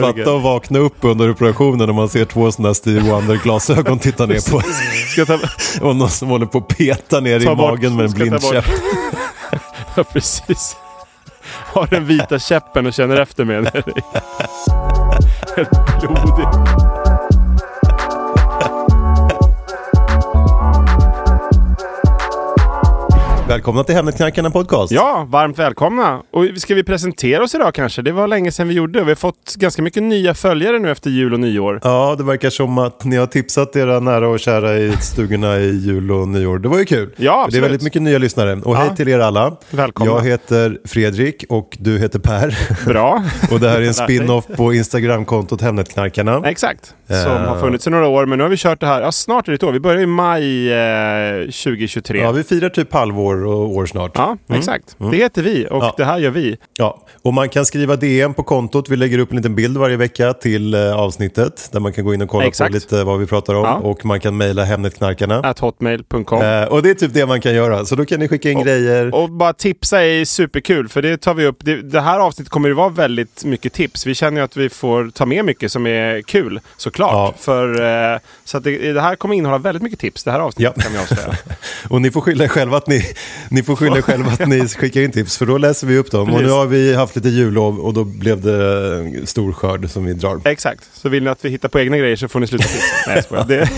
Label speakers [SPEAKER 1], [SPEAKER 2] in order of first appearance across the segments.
[SPEAKER 1] Fatta att vakna upp under operationen och man ser två sådana här Stevie Wonder-glasögon titta ner på
[SPEAKER 2] ta,
[SPEAKER 1] Och någon som håller på att peta ner i
[SPEAKER 2] Ta bort-
[SPEAKER 1] magen med en
[SPEAKER 2] ska ta
[SPEAKER 1] blind
[SPEAKER 2] bort-
[SPEAKER 1] käpp.
[SPEAKER 2] ja, precis. Har den vita käppen och känner efter med dig. Helt blodig.
[SPEAKER 1] Välkomna till Hemnetknarkarna podcast.
[SPEAKER 2] Ja, varmt välkomna. Och ska vi presentera oss idag kanske? Det var länge sedan vi gjorde det. Vi har fått ganska mycket nya följare nu efter jul och nyår.
[SPEAKER 1] Ja, det verkar som att ni har tipsat era nära och kära i stugorna i jul och nyår. Det var ju kul.
[SPEAKER 2] Ja,
[SPEAKER 1] För Det är
[SPEAKER 2] absolut.
[SPEAKER 1] väldigt mycket nya lyssnare. Och
[SPEAKER 2] Ja.
[SPEAKER 1] hej till er alla.
[SPEAKER 2] Välkomna.
[SPEAKER 1] Jag heter Fredrik och du heter Per.
[SPEAKER 2] Bra.
[SPEAKER 1] och det här är en spin-off på Instagramkontot Hemnetknarkarna.
[SPEAKER 2] Exakt. Som
[SPEAKER 1] Eh.
[SPEAKER 2] har funnits i några år. Men nu har vi kört det här. Ja, snart är det ett år. Vi börjar i maj eh, 2023.
[SPEAKER 1] Ja, vi firar typ halvår och år snart.
[SPEAKER 2] Ja, exakt. Det heter vi och
[SPEAKER 1] Ja.
[SPEAKER 2] det här gör vi.
[SPEAKER 1] Ja, och man kan skriva DM på kontot. Vi lägger upp en liten bild varje vecka till eh, avsnittet där man kan gå in och kolla
[SPEAKER 2] Exakt.
[SPEAKER 1] på lite vad vi pratar om.
[SPEAKER 2] Ja.
[SPEAKER 1] Och man kan mejla Hemnetknarkarna.
[SPEAKER 2] At hotmail.com.
[SPEAKER 1] Eh, och det är typ det man kan göra. Så då kan ni skicka in grejer.
[SPEAKER 2] Och bara tipsa är superkul, för det tar vi upp. Det, det här avsnittet kommer ju vara väldigt mycket tips. Vi känner ju att vi får ta med mycket som är kul, såklart.
[SPEAKER 1] Ja.
[SPEAKER 2] För, eh, så att det, det här kommer innehålla väldigt mycket tips, det här avsnittet
[SPEAKER 1] Ja.
[SPEAKER 2] kan vi avslöja.
[SPEAKER 1] Och ni får skylla er själva att ni, ni, får skylla er själva att ni skickar in tips. För då läser vi upp dem. Och
[SPEAKER 2] Precis.
[SPEAKER 1] nu har vi haft lite jullov och då blev det eh, stor skörd som vi drar.
[SPEAKER 2] Exakt. Så vill ni att vi hittar på egna grejer så får ni sluta tipsa. Nej, jag. Det,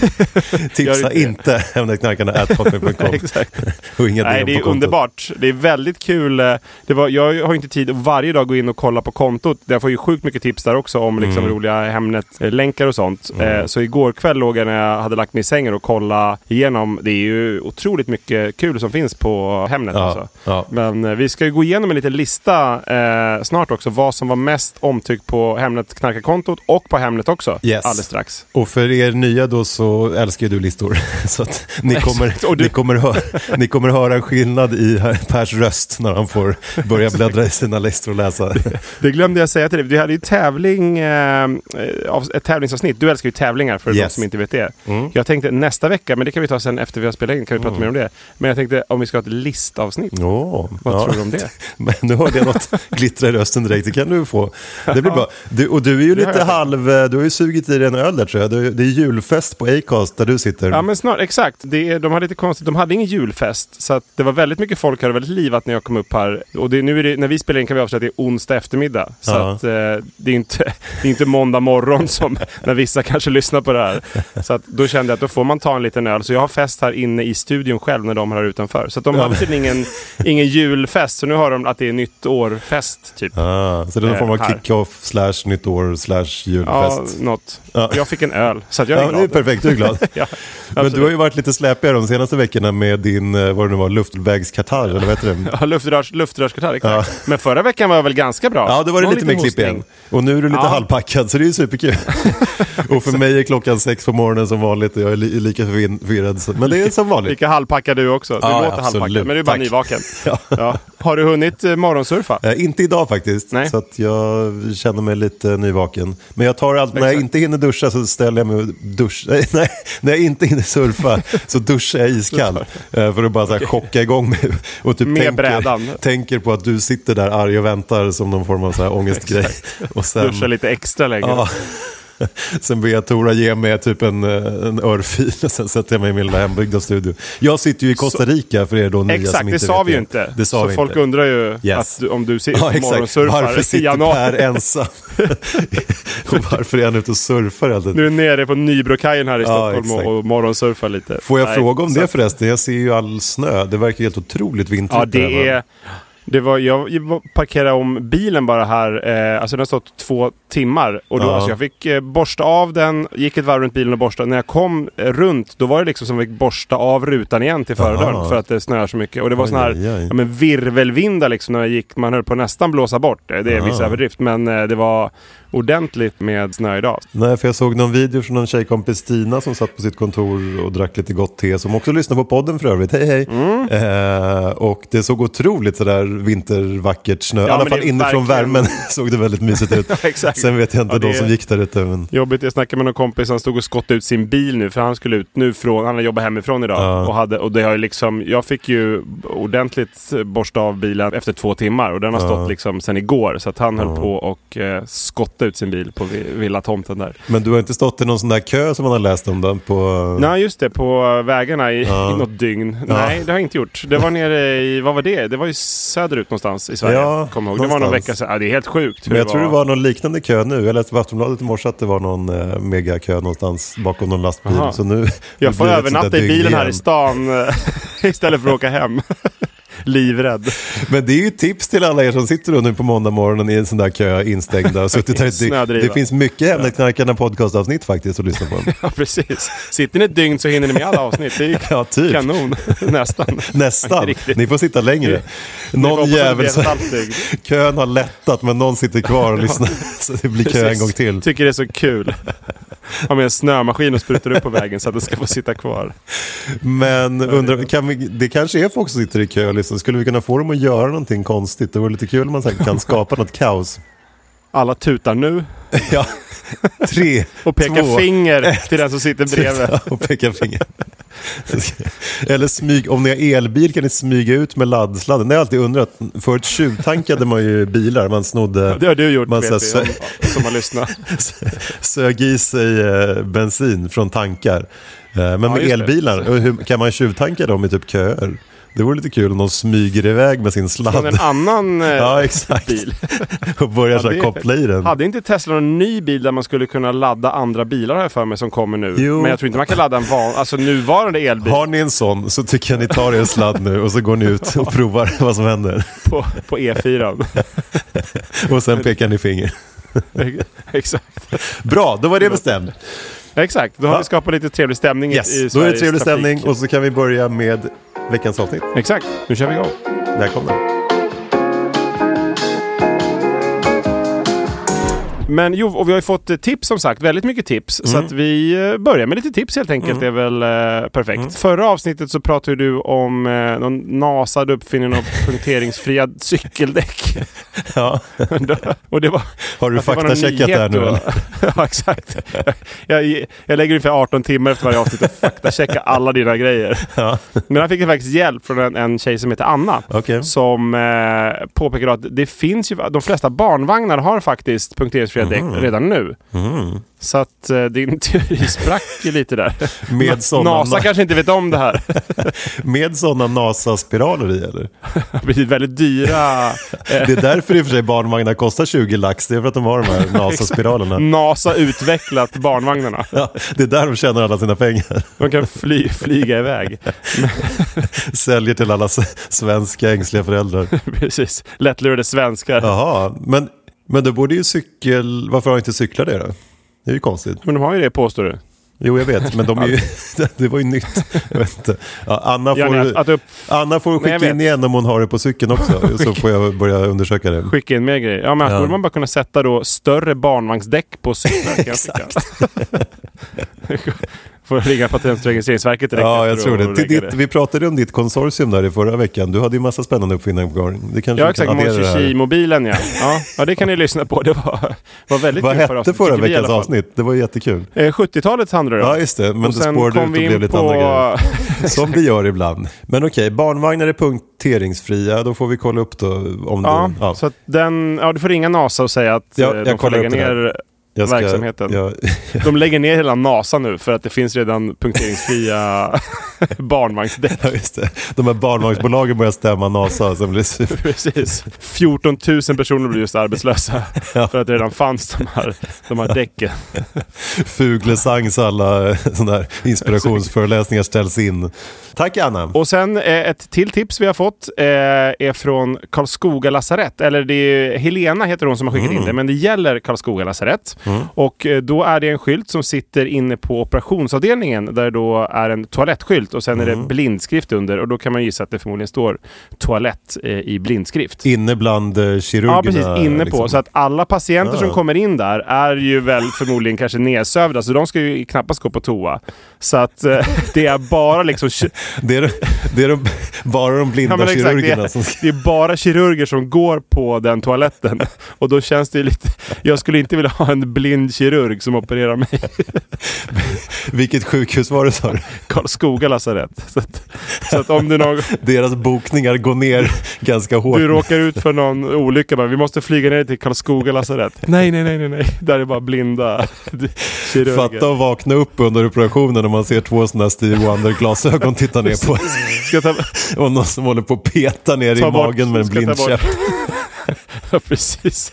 [SPEAKER 1] Tipsa
[SPEAKER 2] inte
[SPEAKER 1] hotmail.com.
[SPEAKER 2] Exakt.
[SPEAKER 1] och inga
[SPEAKER 2] Nej, det är underbart. Det är väldigt kul. eh, Det var, jag har inte tid att varje dag gå in och kolla på kontot. Jag får ju sjukt mycket tips där också om liksom
[SPEAKER 1] Mm.
[SPEAKER 2] roliga Hemnet-länkar och sånt. Eh, Så igår kväll låg jag när jag hade lagt mig i sängen och kolla igenom. Det är ju otroligt mycket kul som finns på Hemnet.
[SPEAKER 1] Ja,
[SPEAKER 2] Alltså.
[SPEAKER 1] ja.
[SPEAKER 2] Men eh, vi ska ju gå igenom en liten lista eh, snart också. Vad som var mest omtyckt på Hemnet-knarkarkontot och på Hemnet också.
[SPEAKER 1] Yes.
[SPEAKER 2] Alldeles strax.
[SPEAKER 1] Och för er nya då så älskar ju du listor. Så att ni kommer,
[SPEAKER 2] du-
[SPEAKER 1] ni, kommer höra, ni kommer höra en skillnad i Pers röst när han får börja bläddra i sina listor och läsa.
[SPEAKER 2] Det glömde jag säga till dig. Vi hade ju tävling, eh, ett tävlingsavsnitt. Du älskar ju tävlingar för de
[SPEAKER 1] Yes.
[SPEAKER 2] som inte vet det.
[SPEAKER 1] Mm.
[SPEAKER 2] Jag tänkte nästa vecka, men det kan vi ta sen efter vi har spelat in, kan vi prata mer om det. Men jag tänkte om vi ska ha ett listavsnitt.
[SPEAKER 1] Åh,
[SPEAKER 2] Vad
[SPEAKER 1] ja.
[SPEAKER 2] tror du om det?
[SPEAKER 1] Men nu hörde jag något glittra i rösten direkt, det kan du få. Det blir bra. Du, och du är ju
[SPEAKER 2] Det har
[SPEAKER 1] lite halv, eh, du har ju sugit i dig en öl där tror jag. Det är julfest på Acast där du sitter.
[SPEAKER 2] Ja men snart, exakt. Det är, de hade lite konstigt, de hade ingen julfest. Så att det var väldigt mycket folk här och väldigt livat när jag kom upp här. Och det, nu det, när vi spelar in kan vi avslöja att det är onsdag eftermiddag. Så
[SPEAKER 1] Ja.
[SPEAKER 2] att eh, det, är inte, det är inte måndag morgon som när vissa kanske lyssnar på det här. Så att då kände jag att då får man ta en liten öl. Så jag har fest här inne i studion själv när de är här utanför. Så de
[SPEAKER 1] Ja,
[SPEAKER 2] hade tydligen ingen, ingen julfest. Så nu har de att det är nytt år-fest typ.
[SPEAKER 1] Ah, så det är någon
[SPEAKER 2] Eh,
[SPEAKER 1] form av kick-off slash nytt år slash
[SPEAKER 2] Ja,
[SPEAKER 1] julfest.
[SPEAKER 2] något.
[SPEAKER 1] Ja.
[SPEAKER 2] Jag fick en öl. Så jag är
[SPEAKER 1] Ja, det är
[SPEAKER 2] glad.
[SPEAKER 1] perfekt, du är glad.
[SPEAKER 2] ja,
[SPEAKER 1] Men du har ju varit lite släpigare de senaste veckorna med din, eh, vad det nu var, luftvägskatarr, eller vad heter det?
[SPEAKER 2] Ja, luftrörs, luftrörskatarr, exakt. Men förra veckan var väl ganska bra?
[SPEAKER 1] Ja, då var det
[SPEAKER 2] Någon
[SPEAKER 1] lite mer klipp igen. Och nu är du lite
[SPEAKER 2] Ja.
[SPEAKER 1] halvpackad, så det är ju superkul. och för mig är klockan sex på morgonen som vanligt och jag är li- lika förvirrad. Men det är som vanligt.
[SPEAKER 2] Lika halvpackad du också. Du
[SPEAKER 1] Ja,
[SPEAKER 2] låter
[SPEAKER 1] absolut.
[SPEAKER 2] Halvpackad, men du är bara
[SPEAKER 1] Tack.
[SPEAKER 2] nyvaken.
[SPEAKER 1] Ja.
[SPEAKER 2] Ja. Har du hunnit eh, morgonsurfa?
[SPEAKER 1] Eh, inte idag faktiskt,
[SPEAKER 2] Nej.
[SPEAKER 1] så att jag känner mig lite nyvaken. Men jag tar allt, när jag inte hinner duscha så ställer jag mig och dusch, nej, när jag inte hinner surfa så duschar jag iskall. eh, för att bara så här, chocka igång mig. Och typ
[SPEAKER 2] Med
[SPEAKER 1] tänker,
[SPEAKER 2] brädan.
[SPEAKER 1] tänker på att du sitter där arg och väntar som någon form av så här ångestgrej. och sen,
[SPEAKER 2] Duscha lite extra länge.
[SPEAKER 1] Ja. Sen ber jag Tora ge mig typ en, eh, en örfil och sen sätter jag mig i min lilla hembyggda studio. Jag sitter ju i Costa Rica för er då nya
[SPEAKER 2] Exakt,
[SPEAKER 1] som
[SPEAKER 2] det
[SPEAKER 1] inte
[SPEAKER 2] sa
[SPEAKER 1] vet
[SPEAKER 2] vi ju inte.
[SPEAKER 1] Det sa
[SPEAKER 2] så
[SPEAKER 1] vi
[SPEAKER 2] folk
[SPEAKER 1] inte.
[SPEAKER 2] undrar ju
[SPEAKER 1] Yes.
[SPEAKER 2] att om du sitter
[SPEAKER 1] Ja, exakt.
[SPEAKER 2] morgonsurfar
[SPEAKER 1] Varför sitter. Per ensam? och varför är han ute och surfar hela tiden?
[SPEAKER 2] Du är nere på Nybrokajen här i
[SPEAKER 1] Ja,
[SPEAKER 2] Stockholm
[SPEAKER 1] exakt.
[SPEAKER 2] och, morgonsurfar lite.
[SPEAKER 1] Får jag
[SPEAKER 2] Nej,
[SPEAKER 1] fråga om
[SPEAKER 2] så
[SPEAKER 1] det förresten? Jag ser ju all snö. Det verkar helt otroligt vintrigt.
[SPEAKER 2] Ja, det är... Det var, jag parkerade om bilen bara här, eh, alltså den har stått två timmar. Och då,
[SPEAKER 1] Ja.
[SPEAKER 2] alltså jag fick eh, borsta av den, gick ett varv runt bilen och borsta. När jag kom eh, runt, då var det liksom som att jag fick borsta av rutan igen till förardörren
[SPEAKER 1] Aha.
[SPEAKER 2] för att det snöar så mycket. Och det var sån här. Ja, men virvelvindar liksom när jag gick. Man höll på att nästan blåsa bort det. Det är en viss överdrift. Men eh, det var ordentligt med snö idag.
[SPEAKER 1] Nej, för jag såg någon video från en tjejkompis Stina som satt på sitt kontor och drack lite gott te. Som också lyssnar på podden för övrigt. Hej hej!
[SPEAKER 2] Mm.
[SPEAKER 1] Eh, och det såg otroligt sådär vintervackert snö. I
[SPEAKER 2] Ja,
[SPEAKER 1] alla
[SPEAKER 2] men
[SPEAKER 1] fall inifrån
[SPEAKER 2] verkligen-
[SPEAKER 1] värmen såg det väldigt mysigt ut. Sen vet jag inte
[SPEAKER 2] Ja,
[SPEAKER 1] de som gick där ute. Men...
[SPEAKER 2] Jobbigt, jag snackade med någon kompis, han stod och skottade ut sin bil nu för han skulle ut nu från, han har jobbat hemifrån idag.
[SPEAKER 1] Ja.
[SPEAKER 2] Och, hade, och det har liksom, jag fick ju ordentligt borsta av bilen efter två timmar och den har stått liksom sen igår. Så att han höll
[SPEAKER 1] Ja.
[SPEAKER 2] på och eh, skotta ut sin bil på vi- villatomten där.
[SPEAKER 1] men du har inte stått i någon sån där kö som man har läst om den på...
[SPEAKER 2] Nej just det, på vägarna i,
[SPEAKER 1] Ja.
[SPEAKER 2] i något dygn.
[SPEAKER 1] Ja.
[SPEAKER 2] Nej det har jag inte gjort. Det var nere i, vad var det? Det var ju söderut någonstans i Sverige.
[SPEAKER 1] Ja,
[SPEAKER 2] jag ihåg. Det var någon vecka sedan. Ja, det är helt sjukt.
[SPEAKER 1] Men jag tror det var någon liknande kö nu. Jag läste på Aftonbladet i morse att det var någon eh, megakö någonstans bakom någon lastbil.
[SPEAKER 2] Aha.
[SPEAKER 1] Så nu,
[SPEAKER 2] Jag får
[SPEAKER 1] det
[SPEAKER 2] övernatta i bilen här
[SPEAKER 1] igen.
[SPEAKER 2] i stan eh, istället för att åka hem. Livrädd.
[SPEAKER 1] Men det är ju tips till alla er som sitter nu på måndag morgonen i en sån där kö instängda och suttit dygn.
[SPEAKER 2] Snödriva.
[SPEAKER 1] Det finns mycket Hemnetknarkarna podcastavsnitt faktiskt att lyssna på.
[SPEAKER 2] Ja, precis. Sitter ni ett dygn så hinner ni med alla avsnitt. Det är
[SPEAKER 1] Ja, typ.
[SPEAKER 2] kanon. Nästan.
[SPEAKER 1] Nästan. Ni får sitta längre. Någon
[SPEAKER 2] det
[SPEAKER 1] jävel, så, kön har lättat men någon sitter kvar och lyssnar. Så det blir kö en
[SPEAKER 2] Precis.
[SPEAKER 1] gång till.
[SPEAKER 2] Tycker det är så kul. Har med en snömaskin och sprutar upp på vägen så att den ska få sitta kvar.
[SPEAKER 1] Men undrar, kan vi, det kanske är folk som sitter i kö lyssnar. Skulle vi kunna få dem att göra någonting konstigt? Det vore lite kul om man kan skapa något kaos.
[SPEAKER 2] Alla tutar nu
[SPEAKER 1] Ja, tre,
[SPEAKER 2] och pekar
[SPEAKER 1] två,
[SPEAKER 2] finger till den som sitter bredvid.
[SPEAKER 1] och peka finger. Eller smyg, om ni har elbil kan ni smyga ut med laddsladden. Det har jag alltid undrat. Förut tjuvtankade man ju bilar. Man snodde,
[SPEAKER 2] Det har du gjort
[SPEAKER 1] man
[SPEAKER 2] vet
[SPEAKER 1] så
[SPEAKER 2] vi, om, som har lyssnat.
[SPEAKER 1] sög i sig eh, bensin från tankar. Eh, men med
[SPEAKER 2] just det.
[SPEAKER 1] elbilar, hur, kan man tjuvtanka dem i typ köer? Det vore lite kul om någon smyger iväg med sin sladd.
[SPEAKER 2] Från en annan eh,
[SPEAKER 1] Ja, exakt.
[SPEAKER 2] bil.
[SPEAKER 1] och börjar så här
[SPEAKER 2] det-
[SPEAKER 1] koppla i den.
[SPEAKER 2] Hade inte Tesla någon ny bil där man skulle kunna ladda andra bilar har jag för mig som kommer nu?
[SPEAKER 1] Jo.
[SPEAKER 2] Men jag tror inte man kan ladda en van, alltså nuvarande elbil
[SPEAKER 1] Har ni en sån så tycker jag ni tar er sladd nu och så går ni ut och provar vad som händer.
[SPEAKER 2] på, på E4.
[SPEAKER 1] Och sen pekar ni finger.
[SPEAKER 2] Exakt.
[SPEAKER 1] Bra, då var det bestämt.
[SPEAKER 2] Exakt, då har
[SPEAKER 1] Ja.
[SPEAKER 2] vi skapat lite trevlig stämning
[SPEAKER 1] Yes,
[SPEAKER 2] i
[SPEAKER 1] då är det
[SPEAKER 2] Sveriges
[SPEAKER 1] trevlig
[SPEAKER 2] trafik.
[SPEAKER 1] stämning och så kan vi börja med veckans avsnitt.
[SPEAKER 2] Exakt, nu kör vi igång.
[SPEAKER 1] Välkomna.
[SPEAKER 2] Men jo, och vi har ju fått eh, tips som sagt, väldigt mycket tips. Så
[SPEAKER 1] Mm.
[SPEAKER 2] att vi eh, börjar med lite tips helt enkelt. Det är väl eh, perfekt.
[SPEAKER 1] Mm.
[SPEAKER 2] Förra avsnittet så pratade du om eh, någon nasad uppfinning av punkteringsfria cykeldäck.
[SPEAKER 1] Ja.
[SPEAKER 2] och det var,
[SPEAKER 1] Har du faktacheckat det här nu eller?
[SPEAKER 2] ja, exakt. Jag, jag lägger ungefär 18 timmar efter varje avsnitt och faktacheckar alla dina grejer.
[SPEAKER 1] Ja.
[SPEAKER 2] Men jag fick jag faktiskt hjälp från en, en tjej som heter Anna.
[SPEAKER 1] Okej.
[SPEAKER 2] Som eh, påpekar att det finns ju, de flesta barnvagnar har faktiskt punkteringsfria däck redan nu.
[SPEAKER 1] Mm.
[SPEAKER 2] Så att eh, din teori sprack ju lite där.
[SPEAKER 1] Med sådana
[SPEAKER 2] NASA
[SPEAKER 1] na-
[SPEAKER 2] kanske inte vet om det här.
[SPEAKER 1] med såna NASA-spiraler i eller?
[SPEAKER 2] Det blir väldigt dyra
[SPEAKER 1] Det är därför i och för sig barnvagnar kostar 20 lax. Det är för att de har de här NASA-spiralerna.
[SPEAKER 2] NASA utvecklat barnvagnarna.
[SPEAKER 1] Ja, det är där de tjänar alla sina pengar.
[SPEAKER 2] De kan fly, flyga iväg.
[SPEAKER 1] Säljer till alla svenska ängsliga föräldrar.
[SPEAKER 2] Precis. Lättlurade svenskar.
[SPEAKER 1] Jaha, men, men då borde ju cykel... Varför har inte cyklar det då? Det är ju konstigt.
[SPEAKER 2] Men de har ju det påstår du.
[SPEAKER 1] Jo, jag vet, men de är ju, det var ju nytt. Jag vet inte. Ja, Anna,
[SPEAKER 2] Ja, nej, att,
[SPEAKER 1] får,
[SPEAKER 2] att upp,
[SPEAKER 1] Anna får
[SPEAKER 2] Nej,
[SPEAKER 1] skicka in
[SPEAKER 2] vet.
[SPEAKER 1] igen om hon har det på cykeln också. Så får jag börja undersöka det.
[SPEAKER 2] skicka in mer grejer. Ja, men
[SPEAKER 1] Ja.
[SPEAKER 2] borde man bara kunna sätta då större barnvagnsdäck på cyklar. tycka. Får ringa Patent och registreringsverket direkt
[SPEAKER 1] Ja, jag tror det. Till ditt, vi pratade om ditt konsortium där i förra veckan. Du hade ju massa spännande uppfinningar på gång. Det kanske
[SPEAKER 2] Ja exakt,
[SPEAKER 1] kan.
[SPEAKER 2] Monchichi-mobilen ja. ja. Ja det kan ni lyssna på. Det var, var väldigt
[SPEAKER 1] Vad
[SPEAKER 2] kul
[SPEAKER 1] hette förra
[SPEAKER 2] vi
[SPEAKER 1] veckans avsnitt? Det var jättekul.
[SPEAKER 2] Eh, 70-talets handlade det om.
[SPEAKER 1] Ja, just det. Men
[SPEAKER 2] Och
[SPEAKER 1] det spårade ut och blev lite
[SPEAKER 2] på...
[SPEAKER 1] andra grejer. Som det gör ibland. Men okej, barnvagnar är punkteringsfria. Då får vi kolla upp då om
[SPEAKER 2] Ja,
[SPEAKER 1] det... Ja.
[SPEAKER 2] så den, ja, du får ringa NASA och säga att
[SPEAKER 1] Ja,
[SPEAKER 2] eh,
[SPEAKER 1] jag
[SPEAKER 2] de får lägga ner
[SPEAKER 1] Jag ska-
[SPEAKER 2] verksamheten.
[SPEAKER 1] jag-
[SPEAKER 2] De lägger ner hela NASA nu för att det finns redan punkteringsfria barnvagnsdäck.
[SPEAKER 1] Ja, just det. De här barnvagnsbolagen börjar stämma NASA som blir sur.
[SPEAKER 2] Precis. 14 000 personer blir just arbetslösa
[SPEAKER 1] Ja.
[SPEAKER 2] för att det redan fanns de här, de här däcken.
[SPEAKER 1] Fuglesangs alla eh, såna här inspirationsföreläsningar ställs in. Tack Anna!
[SPEAKER 2] Och sen eh, ett till tips vi har fått eh, är från Karlskoga lasarett. Eller det är Helena heter hon som har skickat in det, men det gäller Karlskoga lasarett. Och eh, då är det en skylt som sitter inne på operationsavdelningen där det då är en toalettskylt och sen är det blindskrift under och då kan man gissa att det förmodligen står toalett eh, i blindskrift.
[SPEAKER 1] Inne bland eh, kirurgerna.
[SPEAKER 2] Ja, precis. Inne på.
[SPEAKER 1] liksom.
[SPEAKER 2] Så att alla patienter som
[SPEAKER 1] Ah.
[SPEAKER 2] kommer in där är ju väl förmodligen kanske nedsövda, så de ska ju knappast gå på toa. Så att eh, det är bara liksom...
[SPEAKER 1] det, är, det är de, bara de blinda
[SPEAKER 2] Ja, exakt, det,
[SPEAKER 1] kirurgerna som
[SPEAKER 2] är, det är bara kirurger som går på den toaletten. Och då känns det ju lite... Jag skulle inte vilja ha en blind kirurg som opererar mig.
[SPEAKER 1] Vilket sjukhus var det sa du?
[SPEAKER 2] Karlskoga lasarett. Så att, så att om du, någon,
[SPEAKER 1] Deras bokningar går ner ganska hårt.
[SPEAKER 2] du råkar ut för någon olycka, bara, vi måste flyga ner till Karlskoga lasarett. Nej, nej, nej, nej, nej. Där är bara blinda kirurger.
[SPEAKER 1] Fatta att vakna upp under operationen och man ser två sådana här Steve Wonder-glasögon titta ner på
[SPEAKER 2] Ska ta,
[SPEAKER 1] Och någon som håller på att peta ner i
[SPEAKER 2] Ta bort-
[SPEAKER 1] magen med en
[SPEAKER 2] ska ta
[SPEAKER 1] blind
[SPEAKER 2] bort-
[SPEAKER 1] käpp.
[SPEAKER 2] Ja, precis.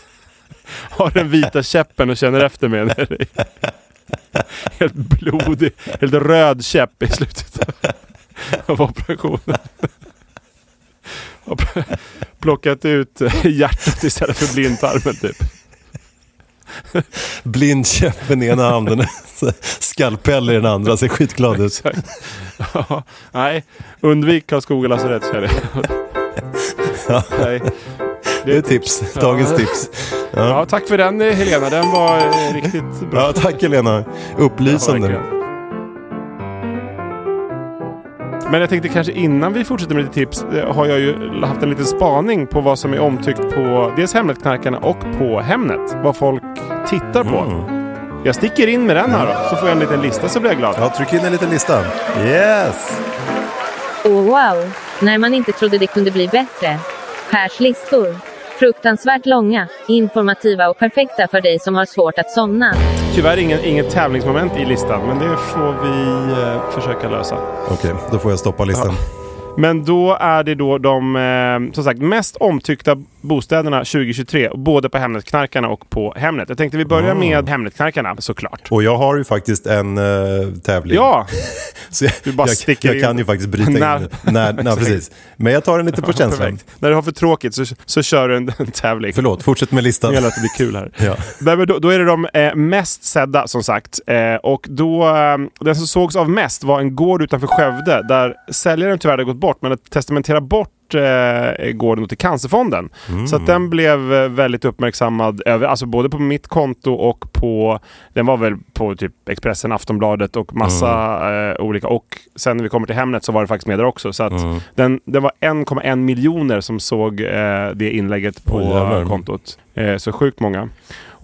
[SPEAKER 2] Har den vita käppen och känner efter med i. Helt blodig, helt röd käpp i slutet av operationen. Och plockat ut hjärtat istället för blindtarmen typ.
[SPEAKER 1] Blind käppen i ena handen, skalpell i den andra, ser skitglad ut.
[SPEAKER 2] Ja, nej, undvik Karlskoga lasarett känner jag. Nej.
[SPEAKER 1] Det är tips, dagens
[SPEAKER 2] Ja.
[SPEAKER 1] tips.
[SPEAKER 2] Ja, tack för den eh, Helena, den var eh, riktigt bra.
[SPEAKER 1] Ja, tack Helena. Upplysande.
[SPEAKER 2] Ja. Men jag tänkte kanske innan vi fortsätter med lite tips eh, har jag ju haft en liten spaning på vad som är omtyckt på dels Hemnetknarkarna och på Hemnet. Vad folk tittar på.
[SPEAKER 1] Mm.
[SPEAKER 2] Jag sticker in med den här då, så får jag en liten lista så blir jag glad.
[SPEAKER 1] Ja, tryck in en liten lista. Yes!
[SPEAKER 3] Åh wow, när man inte trodde det kunde bli bättre. Pers listor. Fruktansvärt långa, informativa och perfekta för dig som har svårt att somna.
[SPEAKER 2] Tyvärr ingen, inget tävlingsmoment i listan, men det får vi eh, försöka lösa.
[SPEAKER 1] Okej, då får jag stoppa listan.
[SPEAKER 2] Men då är det då de eh, som sagt mest omtyckta bostäderna 2023, både på Hemnetknarkarna och på Hemnet. Jag tänkte vi börjar med Hemnetknarkarna såklart.
[SPEAKER 1] Och jag har ju faktiskt en uh, tävling.
[SPEAKER 2] Ja,
[SPEAKER 1] Så jag,
[SPEAKER 2] Du bara
[SPEAKER 1] jag,
[SPEAKER 2] sticker
[SPEAKER 1] jag
[SPEAKER 2] in.
[SPEAKER 1] kan ju faktiskt bryta
[SPEAKER 2] När-
[SPEAKER 1] in. När, nej, precis. Men jag tar den lite på känslan.
[SPEAKER 2] perfekt. När du har för tråkigt så, så kör du en, en tävling.
[SPEAKER 1] Förlåt, fortsätt med listan.
[SPEAKER 2] Gäller att det blir kul här.
[SPEAKER 1] Ja.
[SPEAKER 2] Nej, då, då är det de eh, mest sedda som sagt. Eh, och då, eh, den som sågs av mest var en gård utanför Skövde där säljaren tyvärr hade gått bort men att testamentera bort eh, gården till Cancerfonden. Så att den blev eh, väldigt uppmärksammad över, alltså både på mitt konto och på, den var väl på typ Expressen, Aftonbladet och massa eh, olika. Och sen när vi kommer till Hemnet så var det faktiskt med där också. Så att den, den var 1,1 miljoner som såg eh, det inlägget på eh, kontot. Eh, så sjukt många.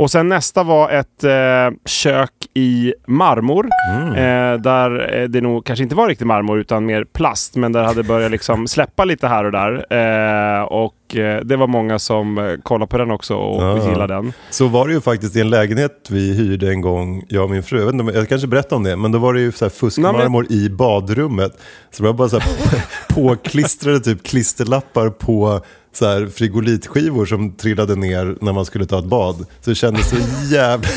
[SPEAKER 2] Och sen nästa var ett eh, kök i marmor. Eh, där eh, det nog kanske inte var riktigt marmor utan mer plast. Men där hade börjat liksom släppa lite här och där. Eh, och eh, det var många som eh, kollade på den också och
[SPEAKER 1] Ja.
[SPEAKER 2] gillade den.
[SPEAKER 1] Så var det ju faktiskt i en lägenhet vi hyrde en gång, jag och min fru. Jag, vet inte, jag kanske berättade om det, men då var det ju så här fuskmarmor i badrummet. Så det var bara så här påklistrade typ klisterlappar på så här frigolitskivor som trillade ner när man skulle ta ett bad. Så det kändes så jävla,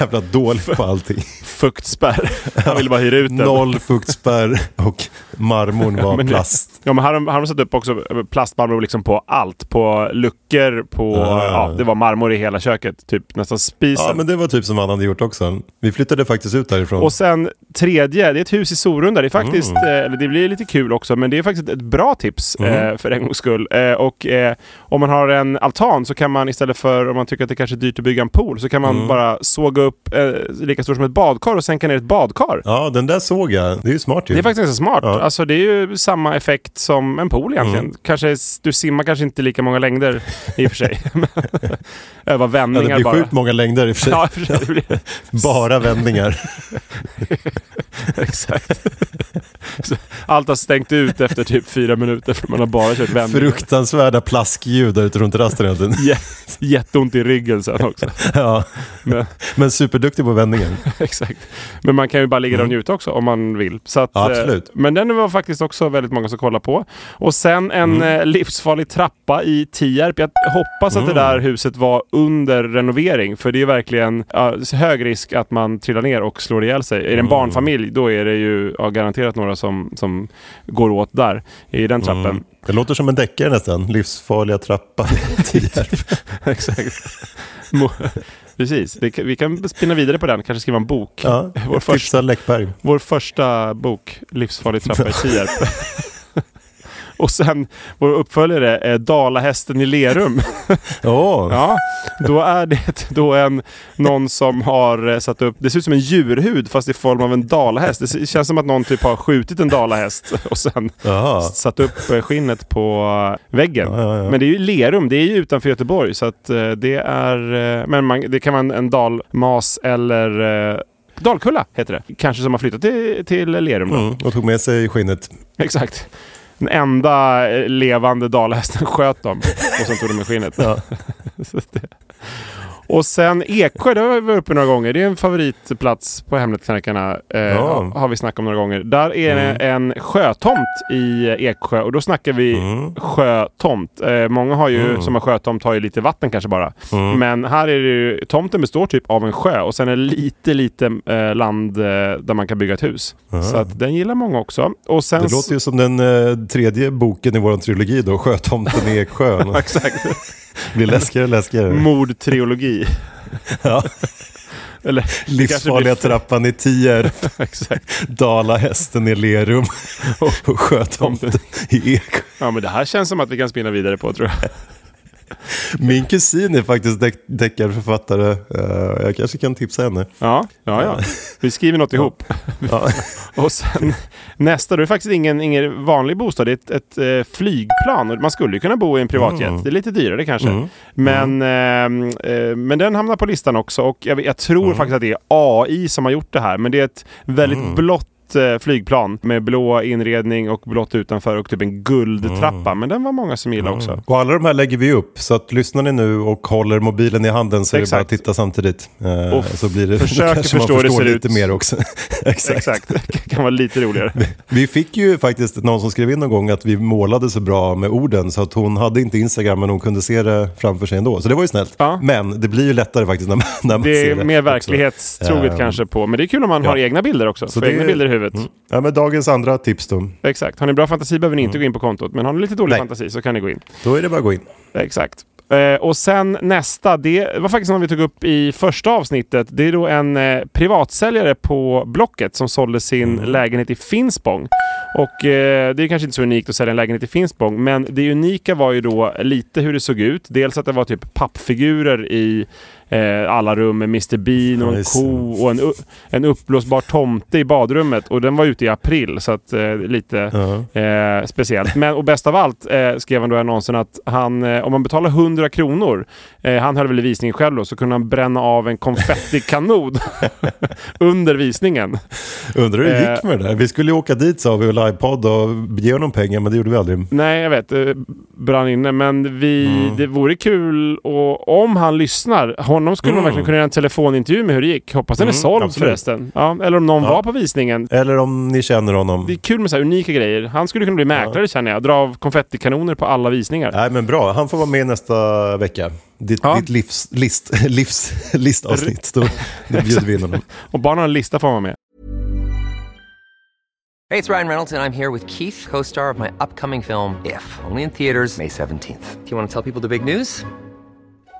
[SPEAKER 1] jävla dåligt på allting.
[SPEAKER 2] Fuktspärr. Han ville bara hyra ut den.
[SPEAKER 1] Noll fuktspärr och marmorn var
[SPEAKER 2] Men-
[SPEAKER 1] plast.
[SPEAKER 2] Ja, men här har de- här har de satt upp också plastmarmor liksom på allt. På luckor, på...
[SPEAKER 1] Ah.
[SPEAKER 2] Ja, det var marmor i hela köket. Typ nästan spisen.
[SPEAKER 1] Ja, men det var typ som han hade gjort också. Vi flyttade faktiskt ut därifrån.
[SPEAKER 2] Och sen tredje, det är ett hus i Sorunda. Det är faktiskt,
[SPEAKER 1] Mm.
[SPEAKER 2] eh, eller det blir lite kul också, men det är faktiskt ett bra tips eh, för en gångs skull. Eh, och eh, om man har en altan så kan man istället för, om man tycker att det kanske är dyrt att bygga en pool, så kan man
[SPEAKER 1] Mm.
[SPEAKER 2] bara såga upp eh, lika stort som ett badkar och sänka ner ett badkar.
[SPEAKER 1] Ja, den där såg jag. Det är ju smart ju.
[SPEAKER 2] Det är faktiskt ganska smart.
[SPEAKER 1] Ja.
[SPEAKER 2] Alltså det är ju samma effekt som en pool egentligen.
[SPEAKER 1] Mm.
[SPEAKER 2] Kanske, du simmar kanske inte lika många längder i och för sig. Öva
[SPEAKER 1] ja,
[SPEAKER 2] vändningar
[SPEAKER 1] det blir
[SPEAKER 2] bara.
[SPEAKER 1] sjukt många längder i och för sig.
[SPEAKER 2] Ja, för sig, blir,
[SPEAKER 1] Bara vändningar.
[SPEAKER 2] exakt. Allt har stängt ut efter typ fyra minuter för man har bara kört vändningar.
[SPEAKER 1] Fruktansvärda plaskljud där ute runt rasten hela tiden.
[SPEAKER 2] Jätteont i ryggen sen också.
[SPEAKER 1] Ja.
[SPEAKER 2] Men,
[SPEAKER 1] Men superduktig på vändningen.
[SPEAKER 2] exakt. Men man kan ju bara ligga där och njuta också om man vill. Så att,
[SPEAKER 1] Ja, absolut.
[SPEAKER 2] eh, Men den var faktiskt också väldigt många som kollar på. Och sen en eh, livsfarlig trappa i Tierp. Jag hoppas att det där huset var under renovering. För det är verkligen ja, hög risk att man trillar ner och slår ihjäl sig. Är det en barnfamilj då är det ju ja, garanterat några som, som går åt där i den trappen.
[SPEAKER 1] Det låter som en deckare nästan. Livsfarliga trappan Tierp.
[SPEAKER 2] Exakt. Precis. Det, vi kan spinna vidare på den. Kanske skriva en bok.
[SPEAKER 1] Ja,
[SPEAKER 2] Vår
[SPEAKER 1] Läckberg.
[SPEAKER 2] Vår första bok, Livsfarlig trappa i Tierp. Och sen vår uppföljare, är Dalahästen i Lerum.
[SPEAKER 1] Åh,
[SPEAKER 2] Ja, då är det då en, någon som har eh, satt upp, det ser ut som en djurhud fast i form av en dalahäst. Det känns som att någon typ har skjutit en dalahäst och sen
[SPEAKER 1] Jaha.
[SPEAKER 2] satt upp eh, skinnet på eh, väggen.
[SPEAKER 1] Ja, ja, ja.
[SPEAKER 2] Men det är ju Lerum, det är ju utanför Göteborg så att det är, men man, det kan vara en, en dalmas eller Dalkulla heter det. Kanske som har flyttat till, till Lerum.
[SPEAKER 1] Mm, och tog med sig skinnet.
[SPEAKER 2] Exakt. Den enda eh, levande dalhästen sköt dem och sen tog de med skinnet.
[SPEAKER 1] Ja.
[SPEAKER 2] Och sen Eksjö, det har vi varit uppe några gånger. Det är en favoritplats på Hemnetknarkarna. Eh,
[SPEAKER 1] Ja. Mm.
[SPEAKER 2] Har vi snackat om några gånger. Där är det en sjötomt i Eksjö och då snackar vi sjötomt. Eh, många har ju,
[SPEAKER 1] Mm.
[SPEAKER 2] som har sjötomt har ju lite vatten kanske bara. Men här är det ju, tomten består typ av en sjö och sen är det lite, lite eh, land eh, där man kan bygga ett hus. Så att den gillar många också. Och sen
[SPEAKER 1] Det låter ju som den eh, tredje boken i vår trilogi då, Sjötomten i Eksjön.
[SPEAKER 2] Exakt.
[SPEAKER 1] Blir läskigare och läskigare.
[SPEAKER 2] Mordtrilogi.
[SPEAKER 1] Ja.
[SPEAKER 2] Eller
[SPEAKER 1] Livsfarliga
[SPEAKER 2] kanske
[SPEAKER 1] trappan i Tierp,
[SPEAKER 2] blir- Exakt.
[SPEAKER 1] Dalahästen i Lerum och Sjötomten i Eksjö.
[SPEAKER 2] Ja men det här känns som att vi kan spinna vidare på tror jag.
[SPEAKER 1] Min kusin är faktiskt deck- deckarförfattare. Eh, jag kanske kan tipsa henne.
[SPEAKER 2] Ja, ja, ja. Vi skriver något ihop.
[SPEAKER 1] Ja.
[SPEAKER 2] Och sen nästa, då är faktiskt ingen, ingen vanlig bostad. Det är ett, ett eh, flygplan. Man skulle kunna bo i en privatjet.
[SPEAKER 1] Mm.
[SPEAKER 2] Det är lite dyrare kanske. Men, ehm, eh, men den hamnar på listan också. Och jag, jag tror
[SPEAKER 1] Mm.
[SPEAKER 2] faktiskt att det är AI som har gjort det här. Men det är ett väldigt blått eh, flygplan med blå inredning och blått utanför och typ en guldtrappa.
[SPEAKER 1] Mm.
[SPEAKER 2] Men den var många som gillade också.
[SPEAKER 1] Och alla de här lägger vi upp, så att lyssnar ni nu och håller mobilen i handen så är det
[SPEAKER 2] Exakt.
[SPEAKER 1] bara att titta samtidigt. Eh, så blir det,
[SPEAKER 2] försöker
[SPEAKER 1] kanske man
[SPEAKER 2] förstå hur det
[SPEAKER 1] förstår
[SPEAKER 2] ser
[SPEAKER 1] lite
[SPEAKER 2] ut.
[SPEAKER 1] mer också. Exakt.
[SPEAKER 2] Exakt. Det kan vara lite roligare.
[SPEAKER 1] Vi fick ju faktiskt någon som skrev in någon gång att vi målade så bra med orden så att hon hade inte Instagram men hon kunde se det framför sig ändå. Så det var ju snällt.
[SPEAKER 2] Ja.
[SPEAKER 1] Men det blir ju lättare faktiskt när man, när man
[SPEAKER 2] Det
[SPEAKER 1] ser
[SPEAKER 2] är
[SPEAKER 1] det.
[SPEAKER 2] mer
[SPEAKER 1] också.
[SPEAKER 2] verklighetstroget
[SPEAKER 1] Ehm,
[SPEAKER 2] kanske på. Men det är kul om man
[SPEAKER 1] ja.
[SPEAKER 2] har egna bilder också.
[SPEAKER 1] Så
[SPEAKER 2] Få
[SPEAKER 1] det-
[SPEAKER 2] egna bilder huvudet.
[SPEAKER 1] Mm. Ja, men dagens andra tips då.
[SPEAKER 2] Exakt. Har ni bra fantasi behöver ni inte gå in på kontot. Men har ni lite dålig
[SPEAKER 1] Nej.
[SPEAKER 2] fantasi så kan ni gå in.
[SPEAKER 1] Då är det bara att gå in.
[SPEAKER 2] Exakt. Eh, och sen nästa, det var faktiskt något vi tog upp i första avsnittet. Det är då en eh, privatsäljare på Blocket som sålde sin lägenhet i Finspång. Och eh, det är kanske inte så unikt att sälja en lägenhet i Finspång, men det unika var ju då lite hur det såg ut. Dels att det var typ pappfigurer i eh, alla rum med Mr Bean och en ko och en, en uppblåsbar tomte i badrummet. Och den var ute i april, så att eh, lite
[SPEAKER 1] Ja.
[SPEAKER 2] eh, speciellt. Men, och bäst av allt eh, skrev han då i annonsen att han, eh, om man betalar 100 kronor, eh, han höll väl i visningen själv då, så kunde han bränna av en konfettikanon under visningen.
[SPEAKER 1] Undrar hur det
[SPEAKER 2] Eh.
[SPEAKER 1] gick med det där. Vi skulle ju åka dit sa vi och livepodda och ge honom pengar men det gjorde vi aldrig.
[SPEAKER 2] Nej, jag vet. Brann inne. Men vi, det vore kul och om han lyssnar. Honom skulle man verkligen kunna göra en telefonintervju med hur det gick. Hoppas den är
[SPEAKER 1] Mm,
[SPEAKER 2] såld
[SPEAKER 1] absolut.
[SPEAKER 2] förresten. Ja, eller om någon
[SPEAKER 1] Ja.
[SPEAKER 2] var på visningen.
[SPEAKER 1] Eller om ni känner honom.
[SPEAKER 2] Det är kul med så här unika grejer. Han skulle kunna bli mäklare känner jag. Dra av konfettikanoner på alla visningar.
[SPEAKER 1] Nej men bra, han får vara med nästa vecka. Ditt,
[SPEAKER 2] Ja.
[SPEAKER 1] ditt livs, list, livs, listavsnitt. Då, då bjuder vi in honom.
[SPEAKER 2] Och bara en lista får man med.
[SPEAKER 4] Hey, it's Ryan Reynolds, and I'm here with Keith, co star of my upcoming film, If, only in theaters, May 17th. Do you want to tell people the big news?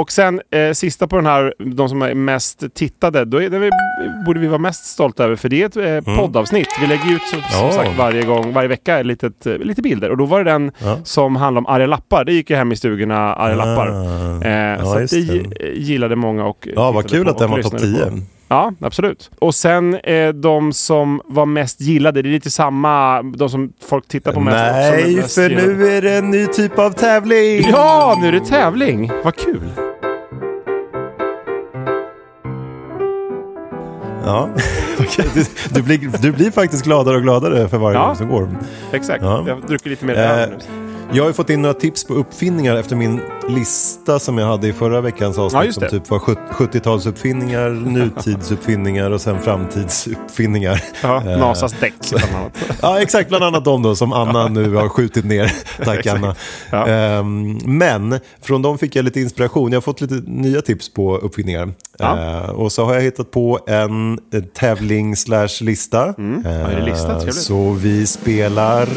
[SPEAKER 2] Och sen eh, sista på den här, de som är mest tittade, då är det, vi, borde vi vara mest stolta över för det är ett eh, poddavsnitt. Vi lägger ut som, som sagt varje gång, varje vecka litet, eh, lite bilder. Och då var det den
[SPEAKER 1] Ja.
[SPEAKER 2] som handlade om arga lappar. Det gick ju hem i stugorna, arga lappar.
[SPEAKER 1] Ah.
[SPEAKER 2] Eh,
[SPEAKER 1] Ja,
[SPEAKER 2] så det
[SPEAKER 1] det.
[SPEAKER 2] gi- gillade många och
[SPEAKER 1] Ja, vad kul
[SPEAKER 2] på
[SPEAKER 1] att den var topp
[SPEAKER 2] lyssnade
[SPEAKER 1] 10.
[SPEAKER 2] på. Ja, absolut. Och sen eh, de som var mest gillade, det är lite samma, de som folk tittar på mest.
[SPEAKER 1] Nej, för
[SPEAKER 2] gillade.
[SPEAKER 1] nu är det en ny typ av tävling!
[SPEAKER 2] Ja, nu är det tävling! Vad kul!
[SPEAKER 1] Ja. Du, blir, du blir faktiskt gladare och gladare för varje
[SPEAKER 2] Ja.
[SPEAKER 1] gång som går.
[SPEAKER 2] Exakt.
[SPEAKER 1] Ja.
[SPEAKER 2] Jag druckit lite mer
[SPEAKER 1] Eh,
[SPEAKER 2] öl nu.
[SPEAKER 1] Jag har ju fått in några tips på uppfinningar efter min lista som jag hade i förra veckans
[SPEAKER 2] Ja,
[SPEAKER 1] avsnitt.
[SPEAKER 2] just
[SPEAKER 1] som typ var 70-talsuppfinningar, nutidsuppfinningar och sen framtidsuppfinningar.
[SPEAKER 2] Ja,
[SPEAKER 1] Eh,
[SPEAKER 2] Nasas däck bland annat.
[SPEAKER 1] Ja, exakt. Bland annat de då som Anna nu har skjutit ner. Tack Anna.
[SPEAKER 2] Ja.
[SPEAKER 1] Ehm, men från dem fick jag lite inspiration. Jag har fått lite nya tips på uppfinningar.
[SPEAKER 2] Ja.
[SPEAKER 1] Eh, och så har jag hittat på en tävling slash lista.
[SPEAKER 2] Mm. Ja, är det lista?
[SPEAKER 1] Eh, så vi spelar...